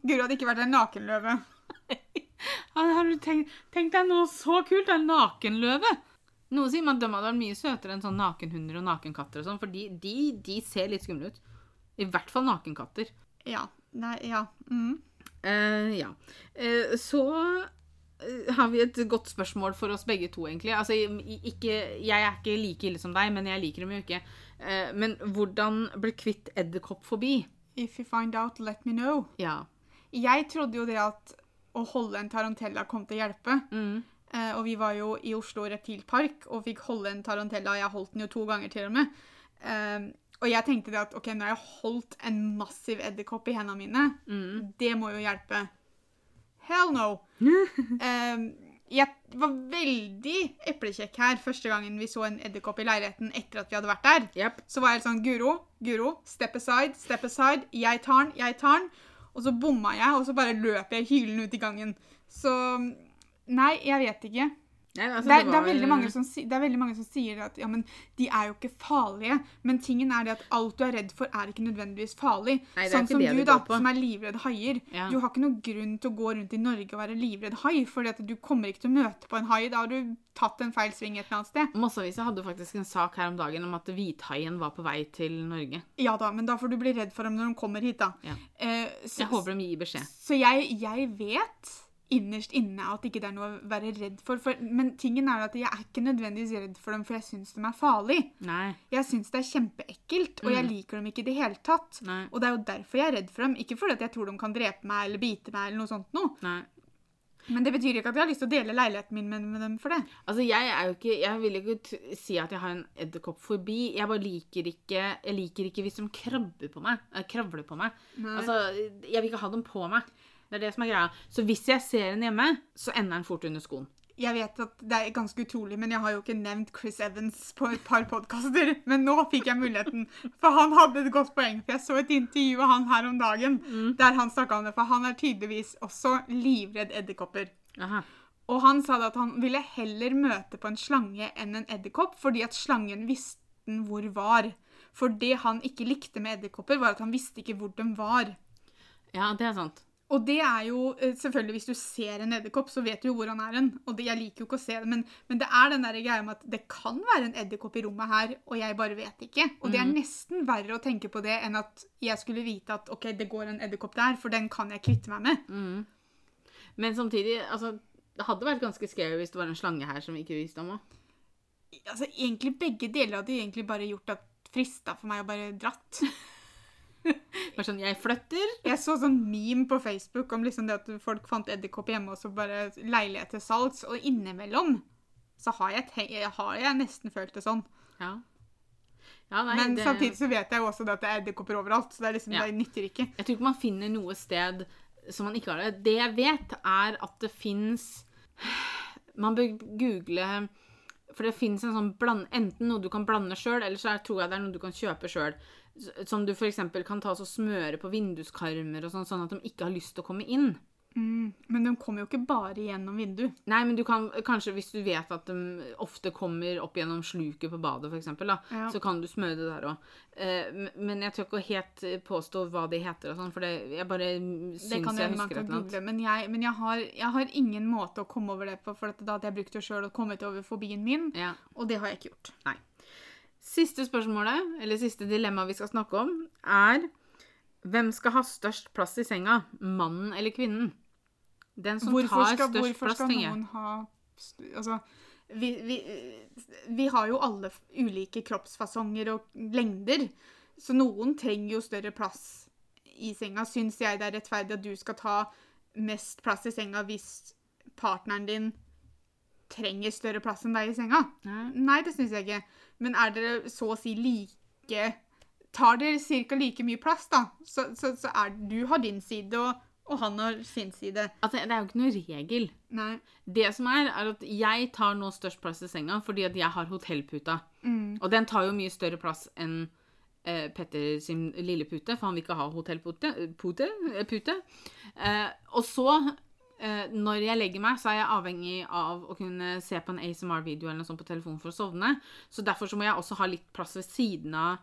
Guro hadde ikke vært en nakenløve. Har du tenkt, tenkt deg noe så kult? En nakenløve? Noe sier man at de hadde vært mye søtere enn sånn nakenhunder og nakenkatter og sånn, for de, de, de ser litt skumle ut. I hvert fall nakenkatter. Ja. Nei, ja. Mm. Uh, ja. Uh, så eh, har vi et godt spørsmål for oss begge to, egentlig. Altså, ikke, jeg er ikke like ille som deg, men jeg liker dem jo ikke. Uh, Men hvordan bli kvitt edderkoppfobi? If you find out, let me know. Ja. Jeg trodde jo det at å holde en tarantella kom til å hjelpe. Mm. Og vi var jo i Oslo reptilpark og fikk holde en tarantella. Jeg holdt den jo to ganger til og med. Og jeg tenkte det at ok, nå har jeg holdt en massiv edderkopp i hendene mine, Mm. det må jo hjelpe. Hell no! um, jeg var veldig eplekjekk her første gangen vi så en edderkopp i leiligheten etter at vi hadde vært der. Yep. Så var jeg sånn Guro, Guro, step aside, step aside. Jeg tar den, jeg tar den. Og så bomma jeg, og så bare løp jeg hylende ut i gangen. Så Nei, jeg vet ikke. Altså, Det er, det det, er veldig mange som, det er veldig mange som sier at ja, men de er jo ikke farlige. Men tingen er det at alt du er redd for, er ikke nødvendigvis farlig. Nei, sånn som du, da, som er livredd haier. Ja. Du har ikke noen grunn til å gå rundt i Norge og være livredd hai, for du kommer ikke til å møte på en hai. Da har du tatt en feil sving et eller annet sted. Mosseavisa hadde faktisk en sak her om dagen om at hvithaien var på vei til Norge. Ja da, men da får du bli redd for dem når de kommer hit, da. Ja. Eh, så, Jeg håper de gir beskjed. Så jeg, jeg vet innerst inne at ikke det er noe å være redd for, for. Men tingen er at jeg er ikke nødvendigvis redd for dem, for jeg syns de er farlige. Nei. Jeg syns det er kjempeekkelt, og jeg liker dem ikke i det hele tatt. Mm. Nei. Og det er jo derfor jeg er redd for dem. Ikke fordi jeg tror de kan drepe meg eller bite meg, eller noe sånt noe. Men det betyr ikke at jeg har lyst til å dele leiligheten min med, med dem for det. Altså, jeg er jo ikke Jeg vil ikke si at jeg har en edderkoppfobi. Jeg bare liker ikke Jeg liker ikke hvis de krabber på meg. eh, Kravler på meg. Nei. Altså, jeg vil ikke ha dem på meg. Det er det som er greia. Så hvis jeg ser henne hjemme, så ender den fort under skoen. Jeg vet at det er ganske utrolig, men jeg har jo ikke nevnt Chris Evans på et par podkaster. Men nå fikk jeg muligheten, for han hadde et godt poeng. For jeg så et intervju av han her om dagen der han snakka om det. For han er tydeligvis også livredd edderkopper. Og han sa at han ville heller møte på en slange enn en edderkopp, fordi at slangen visste hvor var. For det han ikke likte med edderkopper, var at han visste ikke hvor de var. Ja, det er sant. Og det er jo eh, selvfølgelig Hvis du ser en edderkopp, så vet du jo hvor han er hen. Og det, jeg liker jo ikke å se det, men, men det er den der greia med at det kan være en edderkopp i rommet her, og jeg bare vet ikke. Og det er nesten verre å tenke på det enn at jeg skulle vite at ok, det går en edderkopp der, for den kan jeg kvitte meg med. Men samtidig, altså Det hadde vært ganske scary hvis det var en slange her som vi ikke visste om òg. Altså, egentlig Begge deler hadde egentlig bare gjort at frista for meg å bare dratt. Bare sånn Jeg flytter. Jeg så sånn meme på Facebook om liksom det at folk fant edderkopp hjemme og så bare leilighet til salgs, og innimellom så har jeg, jeg, har jeg nesten følt det sånn. Ja. ja nei, Men det, samtidig så vet jeg jo også det at det er edderkopper overalt, så det, er liksom, Ja. det nytter ikke. Jeg tror ikke man finner noe sted som man ikke har det. Det jeg vet, er at det fins Man bør google For det fins en sånn bland, enten noe du kan blande sjøl, eller så tror jeg det er noe du kan kjøpe sjøl. Som du f.eks. kan ta og smøre på vinduskarmer, og sånn, sånn at de ikke har lyst til å komme inn. Mm. Men de kommer jo ikke bare gjennom vindu. Nei, men du kan kanskje, hvis du vet at de ofte kommer opp gjennom sluket på badet, eksempel, Ja. så kan du smøre det der òg. men jeg tør ikke helt eh, påstå hva de heter og sånn, for det, jeg bare syns jeg husker et eller annet. men, jeg, men jeg, har, jeg har ingen måte å komme over det på, for da hadde jeg brukt det sjøl og kommet over fobien min, Ja. og det har jeg ikke gjort. Nei. Siste spørsmålet, eller siste dilemma vi skal snakke om, er hvem skal ha størst plass i senga? Mannen eller kvinnen? Den som Hvorfor tar skal, størst plass, tenker jeg. noen ha Altså, vi, vi, vi har jo alle ulike kroppsfasonger og lengder, så noen trenger jo større plass i senga. Syns jeg det er rettferdig at du skal ta mest plass i senga hvis partneren din trenger større plass enn deg i senga? Nei. Nei, det syns jeg ikke. Men er dere så å si like Tar dere ca. like mye plass, da, så, så, så er du har din side, og, og han har sin side. Altså, det er jo ikke noe regel. Nei. Det som er, er at jeg tar nå størst plass i senga fordi at jeg har hotellputa. Mm. Og den tar jo mye større plass enn eh, Petter sin lille pute, for han vil ikke ha hotellpute. Pute, eh, pute. Eh, og så, eh, når jeg legger meg, så er jeg avhengig av å kunne se på en ASMR-video eller noe sånt på telefonen for å sovne. Så derfor så må jeg også ha litt plass ved siden av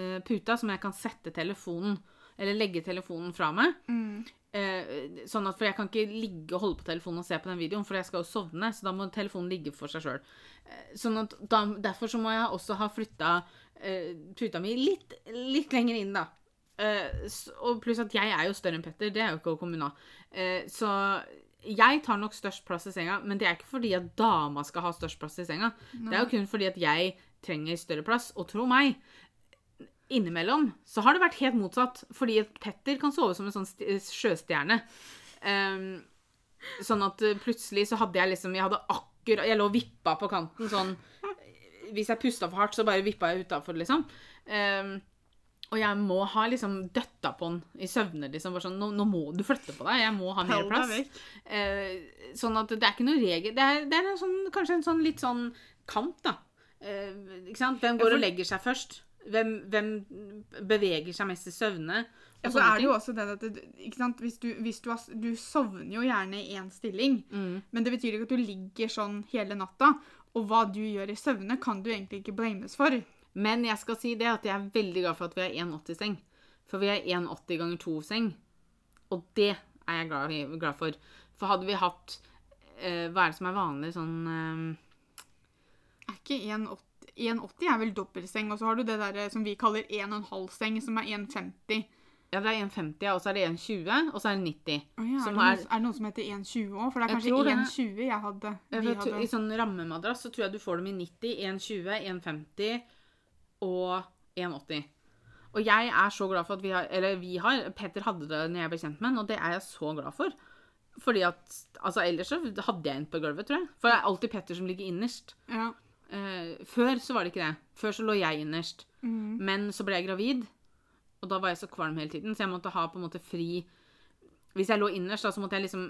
eh, puta, som jeg kan sette telefonen, eller legge telefonen fra meg. Mm. Eh, sånn at, For jeg kan ikke ligge og holde på telefonen og se på den videoen, for jeg skal jo sovne, så da må telefonen ligge for seg sjøl. Eh, sånn at da, derfor så må jeg også ha flytta eh, puta mi litt, litt lenger inn, da. Eh, og pluss at jeg er jo større enn Petter, det er jo ikke å komme. Eh, så Jeg tar nok størst plass i senga, men det er ikke fordi at dama skal ha størst plass i senga. Det er jo kun fordi at jeg trenger større plass. Og tro meg, innimellom så har det vært helt motsatt. Fordi Petter kan sove som en sånn sjøstjerne. Um, sånn at eh, plutselig så hadde jeg liksom Jeg hadde akkurat Jeg lå og vippa på kanten sånn Hvis jeg pusta for hardt, så bare vippa jeg utafor, liksom. Um, og jeg må ha liksom døtta på den i søvne. liksom, sånn, nå, nå må du flytte på deg. Jeg må ha mer plass. Eh, sånn at det er ikke noe regel. Det er, det er en sånn, kanskje en sånn litt sånn kamp, da. Eh, ikke sant? Hvem går og legger seg først? Hvem, hvem beveger seg mest i søvne? Ja, Og så er det jo også det at det, ikke sant? Hvis du, hvis du, har, du sovner jo gjerne i én stilling, Mm. men det betyr ikke at du ligger sånn hele natta. Og hva du gjør i søvne, kan du egentlig ikke blames for. Men jeg skal si det at jeg er veldig glad for at vi har 1,80-seng. For vi har 1,80 ganger 2-seng. Og det er jeg glad, glad for. For hadde vi hatt eh, Hva er det som er vanlig sånn eh, Er ikke 1,80 1,80 er vel dobbeltseng, og så har du det der som vi kaller 1,5 seng, som er 1,50. Ja, det er 1,50, ja, og så er det 1,20, og så er det 90. Oh, ja, er, det noe, er- det noe som heter 1,20 òg? For det er Jeg kanskje tror det. 1,20 jeg hadde. Ja, Vi hadde. I sånn rammemadrass så tror jeg du får dem i 90, 1,20, 1,50 og 1,80. Og jeg er så glad for at vi har Eller vi har Petter hadde det når jeg ble kjent med henne, og det er jeg så glad for. Fordi at Altså, ellers så hadde jeg en på gulvet, tror jeg. For det er alltid Petter som ligger innerst. Ja. Eh, før så var det ikke det. Før så lå jeg innerst. Mm. Men så ble jeg gravid, og da var jeg så kvalm hele tiden, så jeg måtte ha på en måte fri Hvis jeg lå innerst, da, så måtte jeg liksom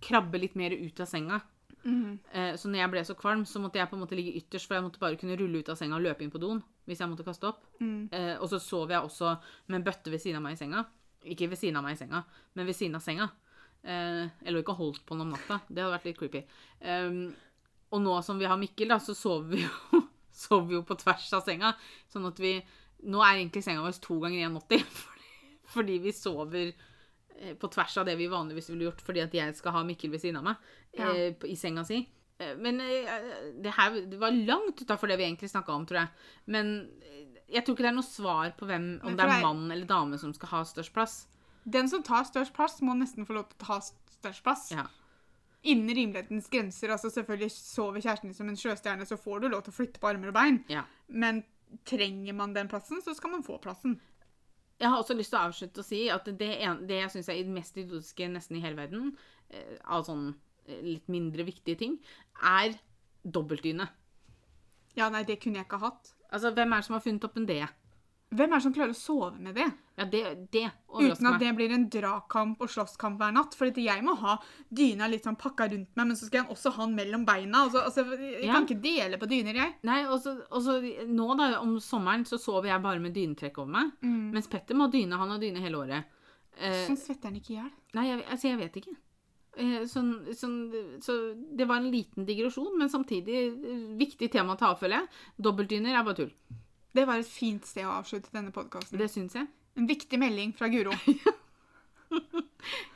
krabbe litt mer ut av senga. Mm. Eh, Så når jeg ble så kvalm, så måtte jeg på en måte ligge ytterst, for jeg måtte bare kunne rulle ut av senga og løpe inn på doen hvis jeg måtte kaste opp. Mm. Eh, og så sov jeg også med en bøtte ved siden av meg i senga. Ikke ved siden av meg i senga, men ved siden av senga. Eh, jeg lå ikke og holdt på den om natta. Det hadde vært litt creepy. Um, og nå som vi har Mikkel, da, så sover vi jo, sover vi jo på tvers av senga. Sånn at vi Nå er egentlig senga vår to ganger 1,80 fordi, fordi vi sover eh, på tvers av det vi vanligvis ville gjort fordi at jeg skal ha Mikkel ved siden av meg Ja. eh, i senga si. Eh, Men eh, det her det var langt utafor det vi egentlig snakka om, tror jeg. Men jeg tror ikke det er noe svar på hvem, om det er mann eller dame som skal ha størst plass. Den som tar størst plass, må nesten få lov til å ta størst plass. Ja. Innen rimelighetens grenser. altså Selvfølgelig sover kjæresten din som en sjøstjerne, så får du lov til å flytte på armer og bein. Ja. Men trenger man den plassen, så skal man få plassen. Jeg har også lyst til å avslutte og si at det, en, det jeg syns er det mest idiotiske nesten i hele verden, eh, av sånn eh, litt mindre viktige ting, er dobbeltdyne. Ja, nei, det kunne jeg ikke ha hatt. Altså, hvem er det som har funnet opp en det? Hvem er det som klarer å sove med det? Ja, det, det Uten at meg. det blir en dragkamp og slåsskamp hver natt. For jeg må ha dyna litt sånn pakka rundt meg, men så skal jeg også ha den mellom beina. Altså, altså, jeg Ja. kan ikke dele på dyner, jeg. Nei, og så, nå da, om sommeren, så sover jeg bare med dynetrekk over meg. Mens Petter må dyne. Han har dyne hele året. Eh, Sånn svetter han ikke i hjel. Nei, jeg, altså, jeg vet ikke. Eh, Sånn, sånn, så det var en liten digresjon, men samtidig viktig tema å ta opp, føler jeg. Dobbeltdyner er bare tull. Det var et fint sted å avslutte denne podkasten. Det syns jeg. En viktig melding fra Guro.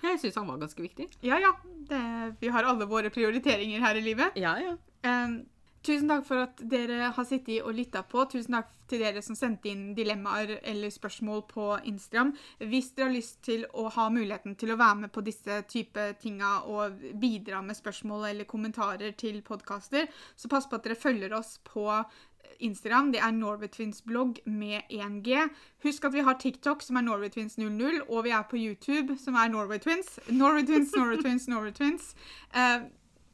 Jeg syns han var ganske viktig. Ja, ja. Det, vi har alle våre prioriteringer her i livet. Ja, ja. Um, tusen takk for at dere har sittet og lytta på. Tusen takk til dere som sendte inn dilemmaer eller spørsmål på Instagram. Hvis dere har lyst til å ha muligheten til å være med på disse type tinga og bidra med spørsmål eller kommentarer til podkaster, så pass på at dere følger oss på Instagram. Det er Norway Twins blogg med 1G. Husk at vi har TikTok, som er Norway Twins 00, og vi er på YouTube, som er Norway Twins. Norway Twins, Norway Twins, Norway Twins. Eh,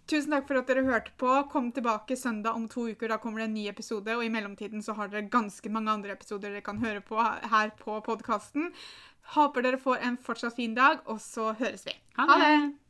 Tusen takk for at dere hørte på. Kom tilbake søndag om to uker. Da kommer det en ny episode. Og i mellomtiden så har dere ganske mange andre episoder dere kan høre på her på podkasten. Håper dere får en fortsatt fin dag, og så høres vi. Ha det!